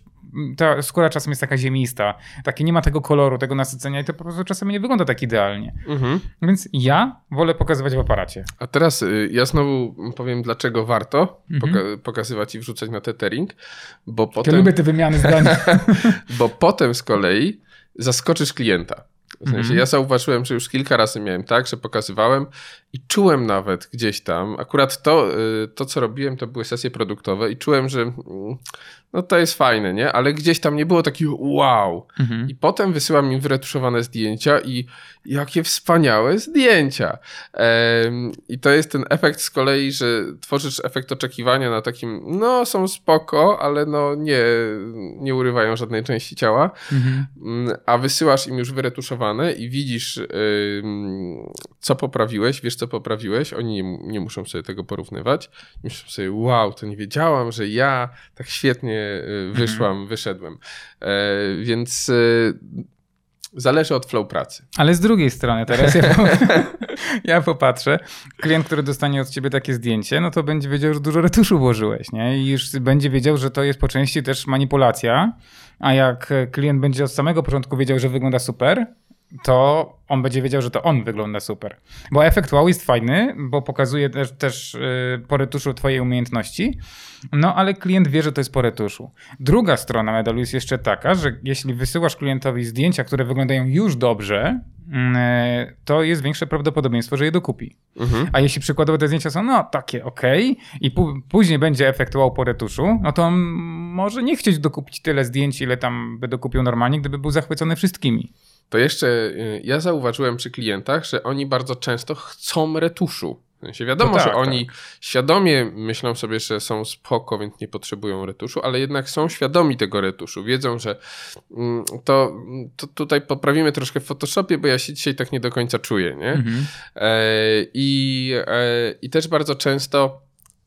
ta skóra czasem jest taka ziemista, takie nie ma tego koloru, tego nasycenia i to po prostu czasem nie wygląda tak idealnie. Mhm. Więc ja wolę pokazywać w aparacie. A teraz y, ja znowu powiem, dlaczego warto mhm. poka pokazywać i wrzucać na tethering, bo potem... Ja lubię te wymiany zdań. bo potem z kolei zaskoczysz klienta. W sensie mhm. ja zauważyłem, że już kilka razy miałem tak, że pokazywałem i czułem nawet gdzieś tam, akurat to, y, to co robiłem, to były sesje produktowe i czułem, że mm, no to jest fajne, nie? Ale gdzieś tam nie było takiego wow. Mhm. I potem wysyłam im wyretuszowane zdjęcia i jakie wspaniałe zdjęcia. Ehm, I to jest ten efekt z kolei, że tworzysz efekt oczekiwania na takim, no są spoko, ale no nie, nie urywają żadnej części ciała. Mhm. Mm, a wysyłasz im już wyretuszowane i widzisz, co poprawiłeś, wiesz, co poprawiłeś. Oni nie, nie muszą sobie tego porównywać. Myślą sobie, wow, to nie wiedziałam, że ja tak świetnie wyszłam, mhm. wyszedłem. E, więc e, Zależy od flow pracy. Ale z drugiej strony teraz ja, ja popatrzę, klient, który dostanie od ciebie takie zdjęcie, no to będzie wiedział, że dużo retuszu włożyłeś, nie? I już będzie wiedział, że to jest po części też manipulacja, a jak klient będzie od samego początku wiedział, że wygląda super, to on będzie wiedział, że to on wygląda super. Bo efekt wow jest fajny, bo pokazuje też, też yy, po retuszu twojej umiejętności, no ale klient wie, że to jest po retuszu. Druga strona medalu jest jeszcze taka, że jeśli wysyłasz klientowi zdjęcia, które wyglądają już dobrze, yy, to jest większe prawdopodobieństwo, że je dokupi. Mhm. A jeśli przykładowo te zdjęcia są no takie ok i później będzie efekt wow po retuszu, no to on może nie chcieć dokupić tyle zdjęć, ile tam by dokupił normalnie, gdyby był zachwycony wszystkimi to jeszcze y, ja zauważyłem przy klientach, że oni bardzo często chcą retuszu. W sensie wiadomo, no tak, że oni tak. świadomie myślą sobie, że są spoko, więc nie potrzebują retuszu, ale jednak są świadomi tego retuszu. Wiedzą, że mm, to, to tutaj poprawimy troszkę w Photoshopie, bo ja się dzisiaj tak nie do końca czuję, nie? Mhm. E, i, e, I też bardzo często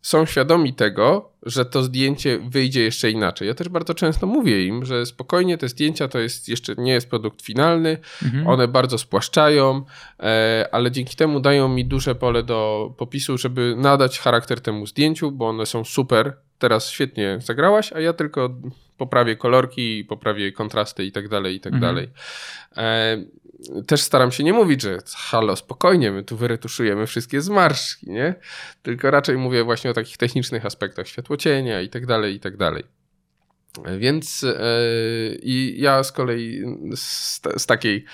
są świadomi tego, że to zdjęcie wyjdzie jeszcze inaczej. Ja też bardzo często mówię im, że spokojnie te zdjęcia to jest jeszcze nie jest produkt finalny, mhm. one bardzo spłaszczają, e, ale dzięki temu dają mi duże pole do popisu, żeby nadać charakter temu zdjęciu, bo one są super. Teraz świetnie zagrałaś, a ja tylko poprawię kolorki, poprawię kontrasty i tak dalej, i tak mhm. dalej. Też staram się nie mówić, że halo, spokojnie, my tu wyretuszujemy wszystkie zmarszki, nie? Tylko raczej mówię właśnie o takich technicznych aspektach światłocienia i tak dalej, i tak dalej. Więc yy, i ja z kolei z, z, takiej,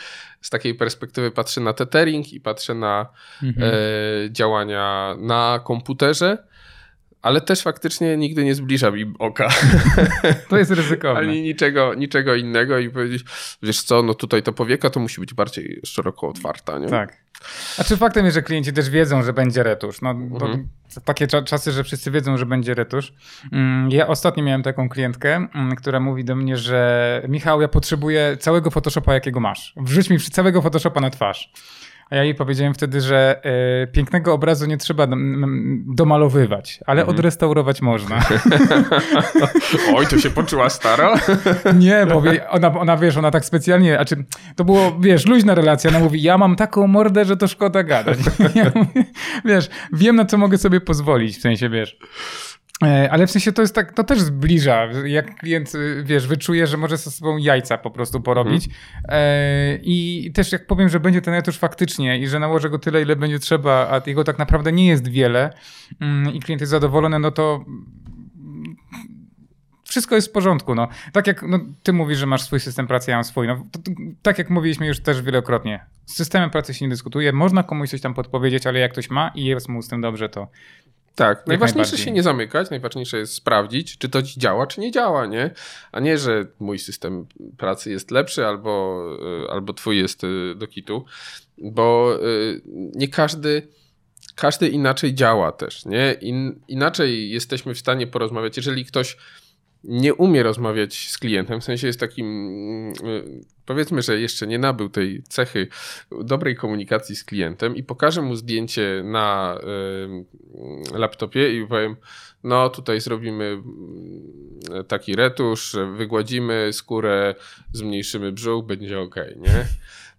z takiej perspektywy patrzę na tethering i patrzę na mhm. yy, działania na komputerze ale też faktycznie nigdy nie zbliża mi oka. To jest ryzykowne. Ani niczego, niczego innego i powiedzieć, wiesz co, no tutaj to powieka to musi być bardziej szeroko otwarta, nie? Tak. A czy faktem jest, że klienci też wiedzą, że będzie retusz? No, mhm. Takie czasy, że wszyscy wiedzą, że będzie retusz. Mm, ja ostatnio miałem taką klientkę, mm, która mówi do mnie, że Michał, ja potrzebuję całego Photoshopa, jakiego masz. Wrzuć mi całego Photoshopa na twarz. A ja jej powiedziałem wtedy, że y, pięknego obrazu nie trzeba domalowywać, ale mhm. odrestaurować można. Oj, to się poczuła stara? nie, bo ona, ona, wiesz, ona tak specjalnie, a czy to było, wiesz, luźna relacja. Ona mówi, ja mam taką mordę, że to szkoda gadać. Ja mówię, wiesz, wiem na co mogę sobie pozwolić, w sensie, wiesz. E, ale w sensie to jest tak, to też zbliża. Jak klient, y, wiesz, wyczuje, że może ze sobą jajca po prostu porobić. Mhm. I też jak powiem, że będzie ten etusz faktycznie i że nałożę go tyle, ile będzie trzeba, a jego tak naprawdę nie jest wiele mm, i klient jest zadowolony, no to wszystko jest w porządku. No. Tak jak no, ty mówisz, że masz swój system pracy, ja mam swój. No, to, to, tak jak mówiliśmy już też wielokrotnie. Z systemem pracy się nie dyskutuje, można komuś coś tam podpowiedzieć, ale jak ktoś ma i jest mu z tym dobrze, to tak, najważniejsze się nie zamykać, najważniejsze jest sprawdzić, czy to działa, czy nie działa, nie? A nie, że mój system pracy jest lepszy albo, e, albo twój jest e, do kitu, bo e, nie każdy każdy inaczej działa też, nie? In, inaczej jesteśmy w stanie porozmawiać. Jeżeli ktoś nie umie rozmawiać z klientem, w sensie jest takim, mm, powiedzmy, że jeszcze nie nabył tej cechy dobrej komunikacji z klientem i pokażę mu zdjęcie na laptopie i powiem, no tutaj zrobimy mm, taki retusz, wygładzimy skórę, zmniejszymy brzuch, będzie ok, nie?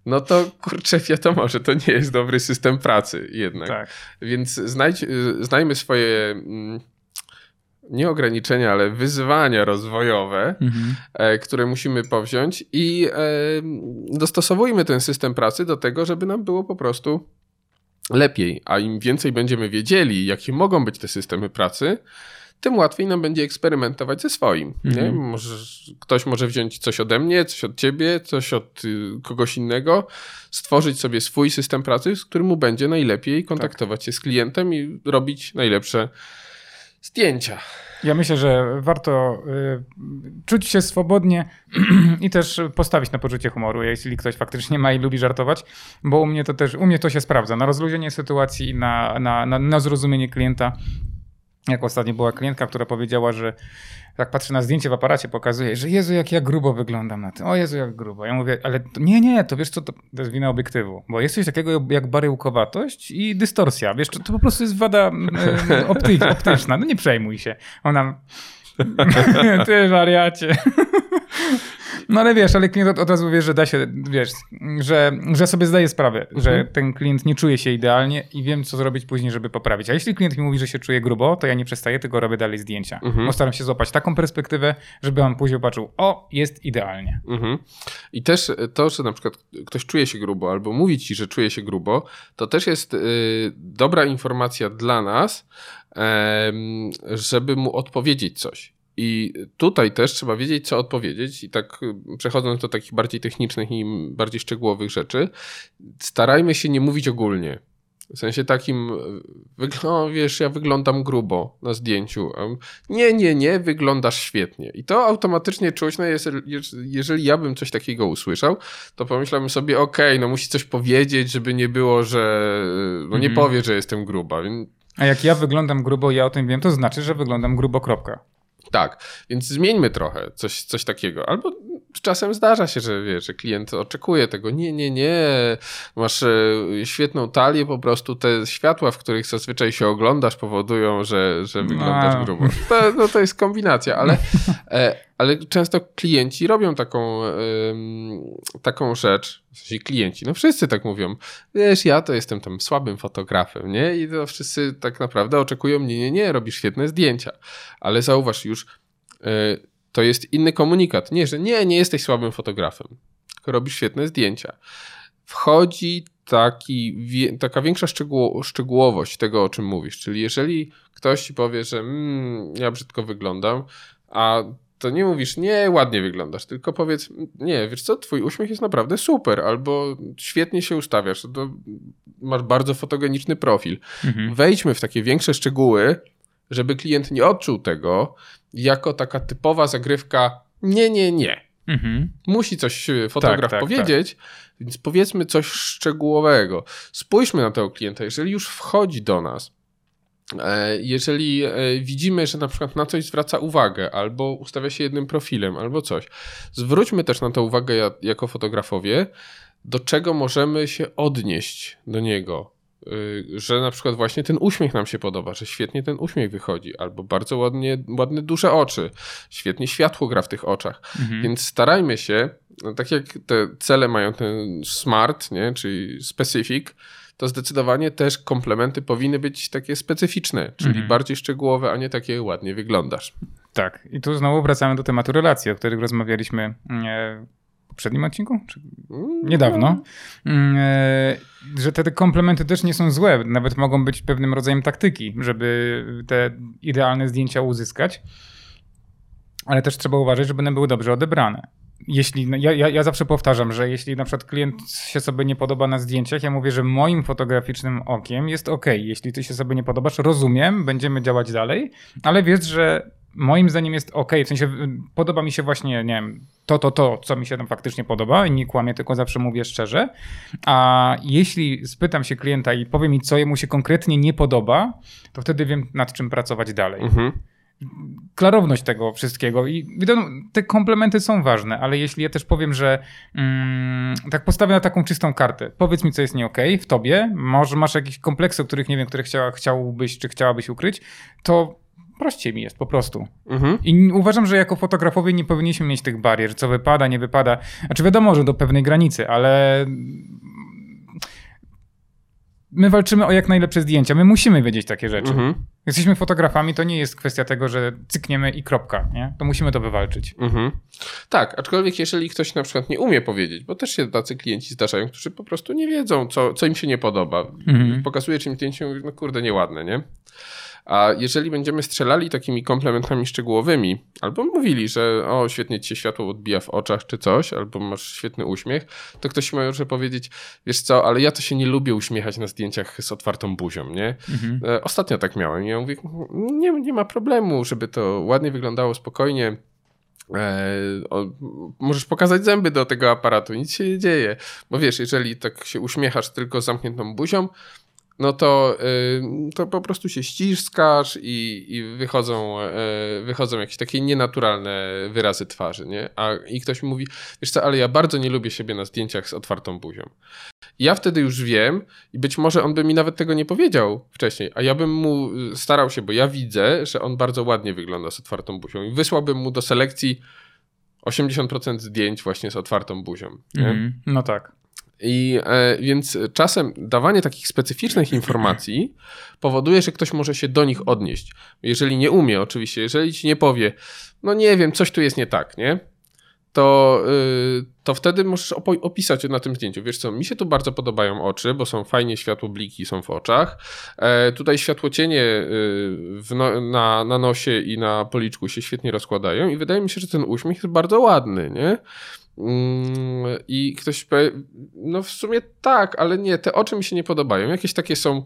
No to kurczę, wiadomo, że to nie jest dobry system pracy jednak. Tak. Więc znajdź, znajmy swoje mm, nie ograniczenia, ale wyzwania rozwojowe, mhm. E, które musimy powziąć i e, dostosowujmy ten system pracy do tego, żeby nam było po prostu lepiej. A im więcej będziemy wiedzieli, jakie mogą być te systemy pracy, tym łatwiej nam będzie eksperymentować ze swoim. Mhm. Nie? Może, ktoś może wziąć coś ode mnie, coś od ciebie, coś od y, kogoś innego, stworzyć sobie swój system pracy, z którym mu będzie najlepiej kontaktować tak. się z klientem i robić najlepsze zdjęcia. Ja myślę, że warto y, czuć się swobodnie i też postawić na poczucie humoru, jeśli ktoś faktycznie ma i lubi żartować, bo u mnie to też, u mnie to się sprawdza. Na rozluźnienie sytuacji, na, na, na, na zrozumienie klienta. Jak ostatnio była klientka, która powiedziała, że jak patrzy na zdjęcie w aparacie, pokazuje, że Jezu, jak ja grubo wyglądam na tym. O Jezu, jak grubo. Ja mówię, ale to, nie, nie, to wiesz co, to, to jest wina obiektywu. Bo jest coś takiego jak baryłkowatość i dystorsja. Wiesz, to, to po prostu jest wada e, opty, optyczna. No nie przejmuj się. Ona... Ty wariacie. No ale wiesz, ale klient od, razu wie, że da się, wiesz, że, że sobie zdaje sprawę, mhm. że ten klient nie czuje się idealnie i wiem, co zrobić później, żeby poprawić. A jeśli klient mi mówi, że się czuje grubo, to ja nie przestaję, tylko robię dalej zdjęcia. Mhm. Bo staram się złapać taką perspektywę, żeby on później patrzył, o, jest idealnie. Mhm. I też to, że na przykład ktoś czuje się grubo albo mówi ci, że czuje się grubo, to też jest y, dobra informacja dla nas, żeby mu odpowiedzieć coś. I tutaj też trzeba wiedzieć, co odpowiedzieć, i tak y, przechodząc do takich bardziej technicznych i bardziej szczegółowych rzeczy, starajmy się nie mówić ogólnie. W sensie takim, y, no wiesz, ja wyglądam grubo na zdjęciu. Nie, nie, nie, wyglądasz świetnie. I to automatycznie czuć, no jeżeli, jeżeli ja bym coś takiego usłyszał, to pomyślałbym sobie, okej, okay, no musi coś powiedzieć, żeby nie było, że no nie mm. powie, że jestem gruba. A jak ja wyglądam grubo ja o tym wiem, to znaczy, że wyglądam grubo, kropka. Tak, więc zmieńmy trochę coś, coś takiego. Albo czasem zdarza się, że wiesz, że klient oczekuje tego. Nie, nie, nie. Masz e, świetną talię, po prostu te światła, w których zazwyczaj się oglądasz, powodują, że, że wyglądasz no. grubo. To, no, to jest kombinacja, ale, e, ale często klienci robią taką, taką rzecz. W sensie klienci, no wszyscy tak mówią. Wiesz, ja to jestem tam słabym fotografem, nie? I to wszyscy tak naprawdę oczekują mnie, nie, nie, robisz świetne zdjęcia. Ale zauważ już, e, to jest inny komunikat. Nie, że nie, nie jesteś słabym fotografem, tylko robisz świetne zdjęcia. Wchodzi taki, taka większa szczegół, szczegółowość tego, o czym mówisz. Czyli jeżeli ktoś ci powie, że mm, ja brzydko wyglądam, a to nie mówisz, nie, ładnie wyglądasz, tylko powiedz, nie, wiesz co, twój uśmiech jest naprawdę super, albo świetnie się ustawiasz, to masz bardzo fotogeniczny profil. Mhm. Wejdźmy w takie większe szczegóły, żeby klient nie odczuł tego jako taka typowa zagrywka nie, nie, nie. Mhm. Musi coś e, fotograf tak, tak, powiedzieć, tak. więc powiedzmy coś szczegółowego. Spójrzmy na tego klienta, jeżeli już wchodzi do nas, e, jeżeli e, widzimy, że na przykład na coś zwraca uwagę, albo ustawia się jednym profilem, albo coś, zwróćmy też na to uwagę jako fotografowie, do czego możemy się odnieść do niego, że na przykład właśnie ten uśmiech nam się podoba, że świetnie ten uśmiech wychodzi, albo bardzo ładnie, ładne duże oczy, świetnie światło gra w tych oczach. Mhm. Więc starajmy się, no tak jak te cele mają ten smart, nie, czyli specific, to zdecydowanie też komplementy powinny być takie specyficzne, czyli mhm. bardziej szczegółowe, a nie takie ładnie wyglądasz. Tak, i tu znowu wracamy do tematu relacji, o których rozmawialiśmy mm, poprzednim odcinku? Czy mm, niedawno. Mm, e, że te komplementy też nie są złe, nawet mogą być pewnym rodzajem taktyki, żeby te idealne zdjęcia uzyskać. Ale też trzeba uważać, żeby one były dobrze odebrane. Jeśli, no, ja, ja, ja zawsze powtarzam, że jeśli na przykład klient się sobie nie podoba na zdjęciach, ja mówię, że moim fotograficznym okiem jest ok. Jeśli ty się sobie nie podobasz, rozumiem, będziemy działać dalej, ale wiesz, że moim zdaniem jest ok, w sensie podoba mi się właśnie, nie wiem, to, to, to, co mi się tam faktycznie podoba i nie kłamię, tylko zawsze mówię szczerze. A jeśli spytam się klienta i powie mi, co jemu się konkretnie nie podoba, to wtedy wiem, nad czym pracować dalej. Mhm. Klarowność tego wszystkiego i wiadomo, te komplementy są ważne, ale jeśli ja też powiem, że mm, tak postawię na taką czystą kartę, powiedz mi, co jest nie okay w tobie, może masz jakieś kompleksy, o których nie wiem, które chciała, chciałbyś czy chciałabyś ukryć, to prościej mi jest po prostu. Mhm. I uważam, że jako fotografowie nie powinniśmy mieć tych barier, co wypada, nie wypada. Znaczy wiadomo, że do pewnej granicy, ale my walczymy o jak najlepsze zdjęcia. My musimy wiedzieć takie rzeczy. Mhm. Jesteśmy fotografami, to nie jest kwestia tego, że cykniemy i kropka, nie? To musimy to wywalczyć. Mhm. Tak, aczkolwiek jeżeli ktoś na przykład nie umie powiedzieć, bo też się tacy klienci zdarzają, którzy po prostu nie wiedzą, co, co im się nie podoba. Mhm. Pokazuje czym zdjęcie, no kurde, nieładne, nie? A jeżeli będziemy strzelali takimi komplementami szczegółowymi, albo mówili, że o, świetnie ci się światło odbija w oczach czy coś, albo masz świetny uśmiech, to ktoś może powiedzieć, wiesz co, ale ja to się nie lubię uśmiechać na zdjęciach z otwartą buzią, nie? Mhm. E, ostatnio tak miałem i ja mówię, nie, nie ma problemu, żeby to ładnie wyglądało, spokojnie. E, o, możesz pokazać zęby do tego aparatu, nic się nie dzieje. Bo wiesz, jeżeli tak się uśmiechasz tylko z zamkniętą buzią, no to, to po prostu się ściskasz i, i wychodzą, e, wychodzą jakieś takie nienaturalne wyrazy twarzy, nie? A, I ktoś mi mówi, wiesz co, ale ja bardzo nie lubię siebie na zdjęciach z otwartą buzią. Ja wtedy już wiem i być może on by mi nawet tego nie powiedział wcześniej, a ja bym mu starał się, bo ja widzę, że on bardzo ładnie wygląda z otwartą buzią i wysłałbym mu do selekcji 80% zdjęć właśnie z otwartą buzią. Mm, no tak. I e, więc czasem dawanie takich specyficznych informacji powoduje, że ktoś może się do nich odnieść. Jeżeli nie umie, oczywiście, jeżeli ci nie powie, no nie wiem, coś tu jest nie tak, nie? To, y, to wtedy możesz opisać na tym zdjęciu. Wiesz co, mi się tu bardzo podobają oczy, bo są fajnie światłobliki są w oczach. E, tutaj światłocienie y, no, na, na nosie i na policzku się świetnie rozkładają i wydaje mi się, że ten uśmiech jest bardzo ładny, nie? Mm, I ktoś powie, no w sumie tak, ale nie, te oczy mi się nie podobają. Jakieś takie są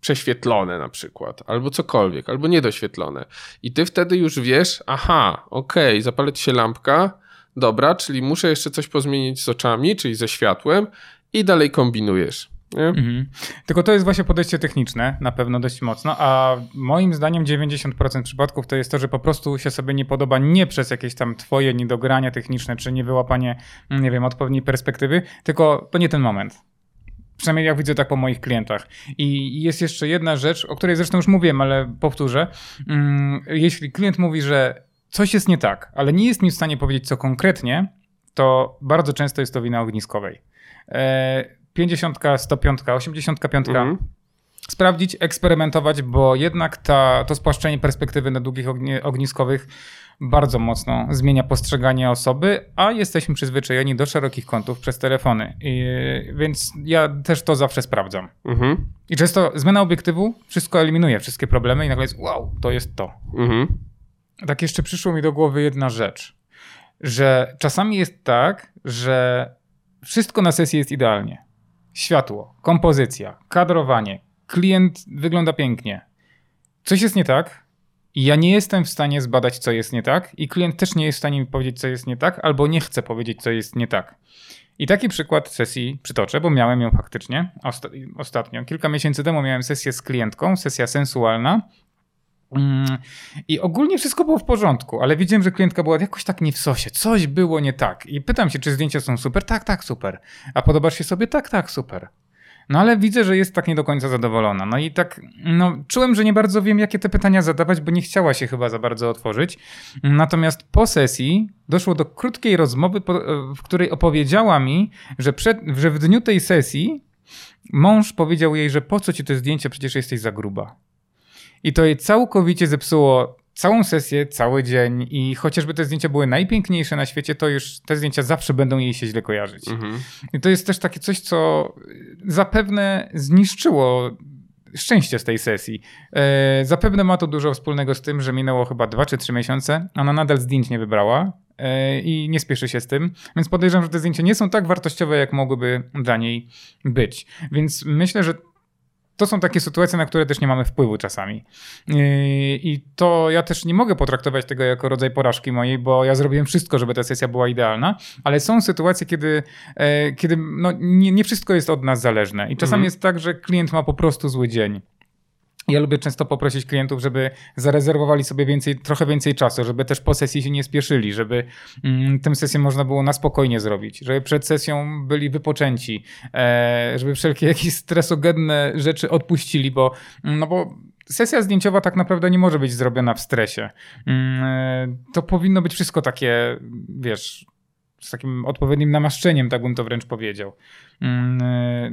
prześwietlone na przykład, albo cokolwiek, albo niedoświetlone. I ty wtedy już wiesz, aha, okej, okay, zapalę ci się lampka, dobra, czyli muszę jeszcze coś pozmienić z oczami, czyli ze światłem i dalej kombinujesz. Mhm. Tylko to jest właśnie podejście techniczne, na pewno dość mocno, a moim zdaniem 90% przypadków to jest to, że po prostu się sobie nie podoba nie przez jakieś tam twoje niedogrania techniczne, czy niewyłapanie, nie wiem, odpowiedniej perspektywy, tylko to nie ten moment. Przynajmniej jak widzę tak po moich klientach. I jest jeszcze jedna rzecz, o której zresztą już mówiłem, ale powtórzę. Mm, jeśli klient mówi, że coś jest nie tak, ale nie jest mi w stanie powiedzieć co konkretnie, to bardzo często jest to wina ogniskowej e, 50, 105, 85. Mhm. Sprawdzić, eksperymentować, bo jednak ta, to spłaszczenie perspektywy na długich ogniskowych bardzo mocno zmienia postrzeganie osoby, a jesteśmy przyzwyczajeni do szerokich kątów przez telefony. I, więc ja też to zawsze sprawdzam. Mhm. I często zmiana obiektywu wszystko eliminuje, wszystkie problemy i nagle jest wow, to jest to. Mhm. Tak jeszcze przyszło mi do głowy jedna rzecz, że czasami jest tak, że wszystko na sesji jest idealnie światło, kompozycja, kadrowanie, klient wygląda pięknie. coś jest nie tak ja nie jestem w stanie zbadać, co jest nie tak i klient też nie jest w stanie mi powiedzieć, co jest nie tak, albo nie chce powiedzieć, co jest nie tak. I taki przykład sesji przytoczę, bo miałem ją faktycznie osta ostatnio. Kilka miesięcy temu miałem sesję z klientką, sesja sensualna. Mm, I ogólnie wszystko było w porządku, ale widziałem, że klientka była jakoś tak nie w sosie. Coś było nie tak. I pytam się, czy zdjęcia są super? Tak, tak, super. A podobasz się sobie? Tak, tak, super. No ale widzę, że jest tak nie do końca zadowolona. No i tak, no czułem, że nie bardzo wiem, jakie te pytania zadawać, bo nie chciała się chyba za bardzo otworzyć. Natomiast po sesji doszło do krótkiej rozmowy, w której opowiedziała mi, że, przed, że w dniu tej sesji mąż powiedział jej, że po co ci te zdjęcia, przecież jesteś za gruba. I to jej całkowicie zepsuło całą sesję, cały dzień i chociażby te zdjęcia były najpiękniejsze na świecie, to już te zdjęcia zawsze będą jej się źle kojarzyć. Mhm. I to jest też takie coś, co zapewne zniszczyło szczęście z tej sesji. E, zapewne ma to dużo wspólnego z tym, że minęło chyba 2 czy 3 miesiące, ona nadal zdjęć nie wybrała e, i nie spieszy się z tym, więc podejrzewam, że te zdjęcia nie są tak wartościowe, jak mogłyby dla niej być. Więc myślę, że to są takie sytuacje, na które też nie mamy wpływu czasami. Yy, I to ja też nie mogę potraktować tego jako rodzaj porażki mojej, bo ja zrobiłem wszystko, żeby ta sesja była idealna, ale są sytuacje, kiedy, e, kiedy no, nie, nie wszystko jest od nas zależne. I czasami mhm. jest tak, że klient ma po prostu zły dzień. Ja lubię często poprosić klientów, żeby zarezerwowali sobie więcej, trochę więcej czasu, żeby też po sesji się nie spieszyli, żeby mm, tę sesję można było na spokojnie zrobić, żeby przed sesją byli wypoczęci, e, żeby wszelkie jakieś stresogenne rzeczy odpuścili, bo, mm, no bo sesja zdjęciowa tak naprawdę nie może być zrobiona w stresie. Mm, e, to powinno być wszystko takie, wiesz, z takim odpowiednim namaszczeniem, tak bym to wręcz powiedział. Mm,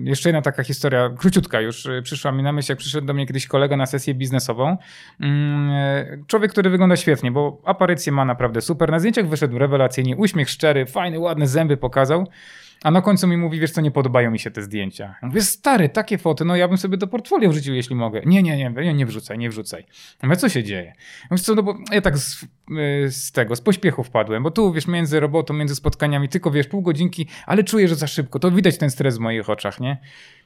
y, jeszcze jedna taka historia, króciutka już y, przyszła mi na myśl, jak przyszedł do mnie kiedyś kolega na sesję biznesową. Mm, y, człowiek, który wygląda świetnie, bo aparycję ma naprawdę super. Na zdjęciach wyszedł rewelacyjnie, uśmiech szczery, fajny, ładne zęby pokazał. A na końcu mi mówi, wiesz co, nie podobają mi się te zdjęcia. Ja mówię, stary, takie foty, no ja bym sobie do portfolio wrzucił, jeśli mogę. Nie, nie, nie, nie, nie wrzucaj, nie wrzucaj. Ja mówię, co się dzieje? Wiesz co, no bo ja tak z, z tego, z pośpiechu wpadłem, bo tu, wiesz, między robotą, między spotkaniami, tylko, wiesz, pół godzinki, ale czuję, że za szybko. To widać ten stres w moich oczach, nie?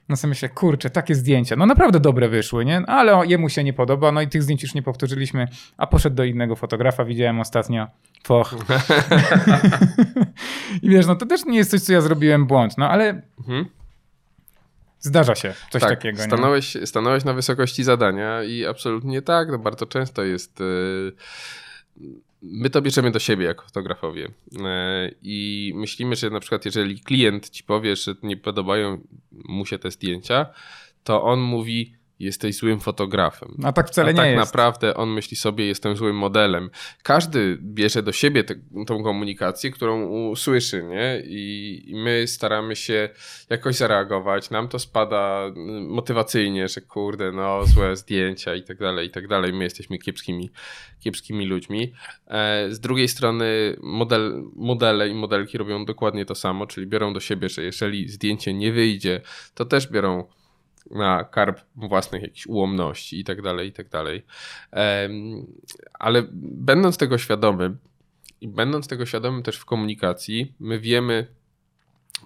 No sobie myślę, kurczę, takie zdjęcia, no naprawdę dobre wyszły, nie? Ale jemu się nie podoba, no i tych zdjęć już nie powtórzyliśmy, a poszedł do innego fotografa, widziałem ostatnio, foch. I wiesz, no to też nie jest coś, co ja zrobiłem błąd, no ale mhm. zdarza się coś tak, takiego. Stanąłeś, nie? stanąłeś na wysokości zadania i absolutnie tak, no bardzo często jest... Yy my to bierzemy do siebie jako fotografowie e, i myślimy, że na przykład jeżeli klient ci powie, że nie podobają mu się te zdjęcia, to on mówi jesteś złym fotografem. A tak wcale A nie tak jest. naprawdę on myśli sobie, jestem złym modelem. Każdy bierze do siebie te, tą komunikację, którą usłyszy, nie? I, I, my staramy się jakoś zareagować. Nam to spada mm, motywacyjnie, że kurde, no złe zdjęcia i tak dalej, i tak dalej. My jesteśmy kiepskimi, kiepskimi ludźmi. E, z drugiej strony model, modele i modelki robią dokładnie to samo, czyli biorą do siebie, że jeżeli zdjęcie nie wyjdzie, to też biorą na karb własnych jakichś ułomności i tak dalej, i tak dalej. Ale będąc tego świadomym i będąc tego świadomym też w komunikacji, my wiemy,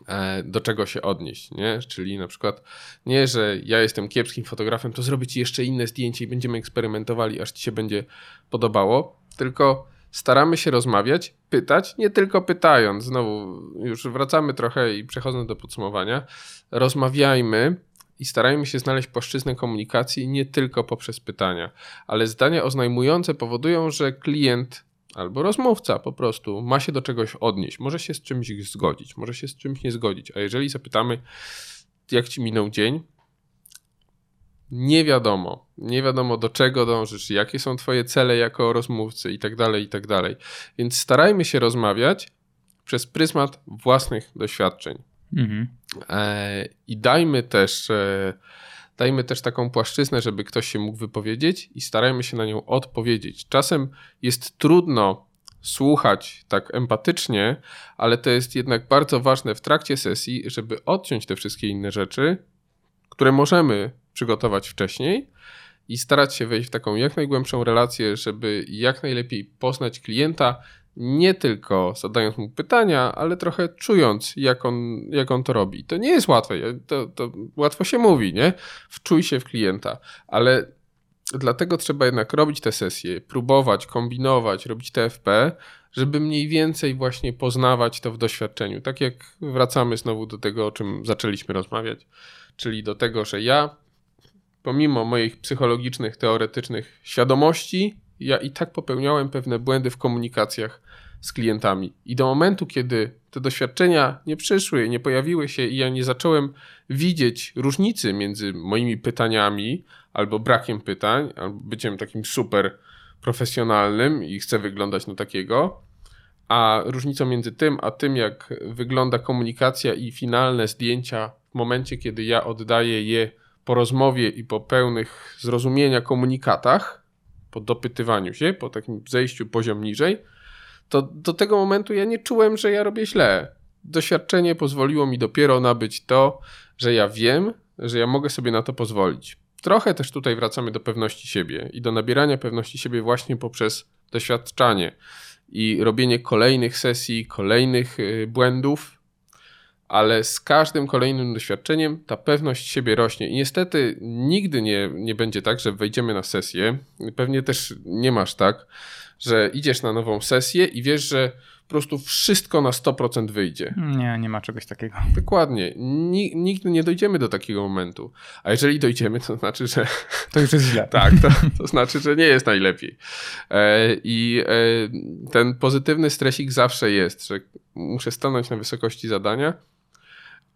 e, do czego się odnieść, nie? Czyli na przykład nie, że ja jestem kiepskim fotografem, to zrobię ci jeszcze inne zdjęcie i będziemy eksperymentowali, aż ci się będzie podobało, tylko staramy się rozmawiać, pytać, nie tylko pytając. Znowu już wracamy trochę i przechodząc do podsumowania. Rozmawiajmy, i starajmy się znaleźć płaszczyznę komunikacji nie tylko poprzez pytania, ale zdania oznajmujące powodują, że klient albo rozmówca po prostu ma się do czegoś odnieść, może się z czymś zgodzić, może się z czymś nie zgodzić. A jeżeli zapytamy, jak ci minął dzień, nie wiadomo, nie wiadomo do czego dążysz, jakie są twoje cele jako rozmówcy i tak dalej, i tak dalej. Więc starajmy się rozmawiać przez pryzmat własnych doświadczeń. Mhm. E, I dajmy też, e, dajmy też taką płaszczyznę, żeby ktoś się mógł wypowiedzieć i starajmy się na nią odpowiedzieć. Czasem jest trudno słuchać tak empatycznie, ale to jest jednak bardzo ważne w trakcie sesji, żeby odciąć te wszystkie inne rzeczy, które możemy przygotować wcześniej i starać się wejść w taką jak najgłębszą relację, żeby jak najlepiej poznać klienta, nie tylko zadając mu pytania, ale trochę czując, jak on, jak on to robi. To nie jest łatwe, to, to łatwo się mówi, nie? Wczuj się w klienta, ale dlatego trzeba jednak robić te sesje, próbować, kombinować, robić TFP, żeby mniej więcej właśnie poznawać to w doświadczeniu. Tak jak wracamy znowu do tego, o czym zaczęliśmy rozmawiać, czyli do tego, że ja, pomimo moich psychologicznych, teoretycznych świadomości, ja i tak popełniałem pewne błędy w komunikacjach z klientami. I do momentu, kiedy te doświadczenia nie przyszły, nie pojawiły się i ja nie zacząłem widzieć różnicy między moimi pytaniami albo brakiem pytań, albo byciem takim super profesjonalnym i chcę wyglądać na takiego, a różnicą między tym a tym, jak wygląda komunikacja i finalne zdjęcia w momencie, kiedy ja oddaję je po rozmowie i po pełnych zrozumienia komunikatach, po dopytywaniu się, po takim zejściu poziom niżej, to do tego momentu ja nie czułem, że ja robię źle. Doświadczenie pozwoliło mi dopiero nabyć to, że ja wiem, że ja mogę sobie na to pozwolić. Trochę też tutaj wracamy do pewności siebie i do nabierania pewności siebie właśnie poprzez doświadczanie i robienie kolejnych sesji, kolejnych y, błędów, ale z każdym kolejnym doświadczeniem ta pewność siebie rośnie. I niestety nigdy nie, nie będzie tak, że wejdziemy na sesję. Pewnie też nie masz tak, że idziesz na nową sesję i wiesz, że po prostu wszystko na 100% wyjdzie. Nie, nie ma czegoś takiego. Dokładnie. Nigdy nie dojdziemy do takiego momentu. A jeżeli dojdziemy, to znaczy, że. To już jest źle. tak, to, to znaczy, że nie jest najlepiej. E, I e, ten pozytywny stresik zawsze jest, że muszę stanąć na wysokości zadania,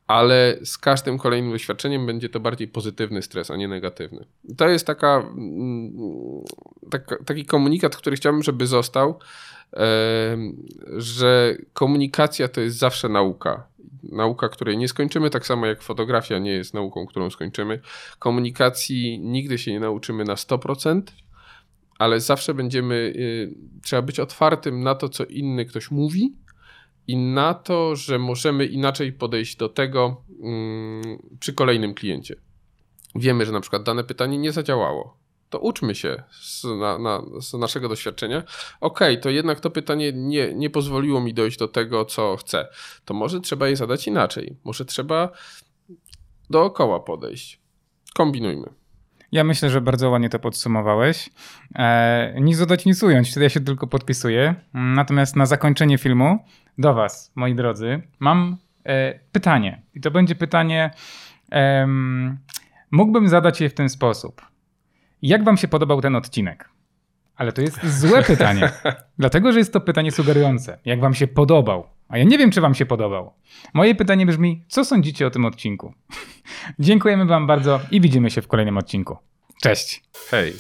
ale z każdym kolejnym doświadczeniem będzie to bardziej pozytywny stres, a nie negatywny. To jest taka, taka taki komunikat, który chciałbym, żeby został, że komunikacja to jest zawsze nauka. Nauka, której nie skończymy, tak samo jak fotografia nie jest nauką, którą skończymy. Komunikacji nigdy się nie nauczymy na 100%, ale zawsze będziemy, y, trzeba być otwartym na to, co inny ktoś mówi, i na to, że możemy inaczej podejść do tego mm, przy kolejnym kliencie. Wiemy, że na przykład dane pytanie nie zadziałało. To uczmy się z, na, na, z naszego doświadczenia. Ok, to jednak to pytanie nie, nie pozwoliło mi dojść do tego, co chcę. To może trzeba je zadać inaczej. Może trzeba dookoła podejść. Kombinujmy. Ja myślę, że bardzo ładnie to podsumowałeś. E, nic dodać, nic ująć, ja się tylko podpisuję. Natomiast na zakończenie filmu do Was, moi drodzy, mam e, pytanie. I to będzie pytanie, e, mógłbym zadać je w ten sposób. Jak Wam się podobał ten odcinek? Ale to jest złe pytanie, dlatego że jest to pytanie sugerujące. Jak Wam się podobał? A ja nie wiem, czy Wam się podobał. Moje pytanie brzmi: co sądzicie o tym odcinku? Dziękujemy Wam bardzo i widzimy się w kolejnym odcinku. Cześć. Hej.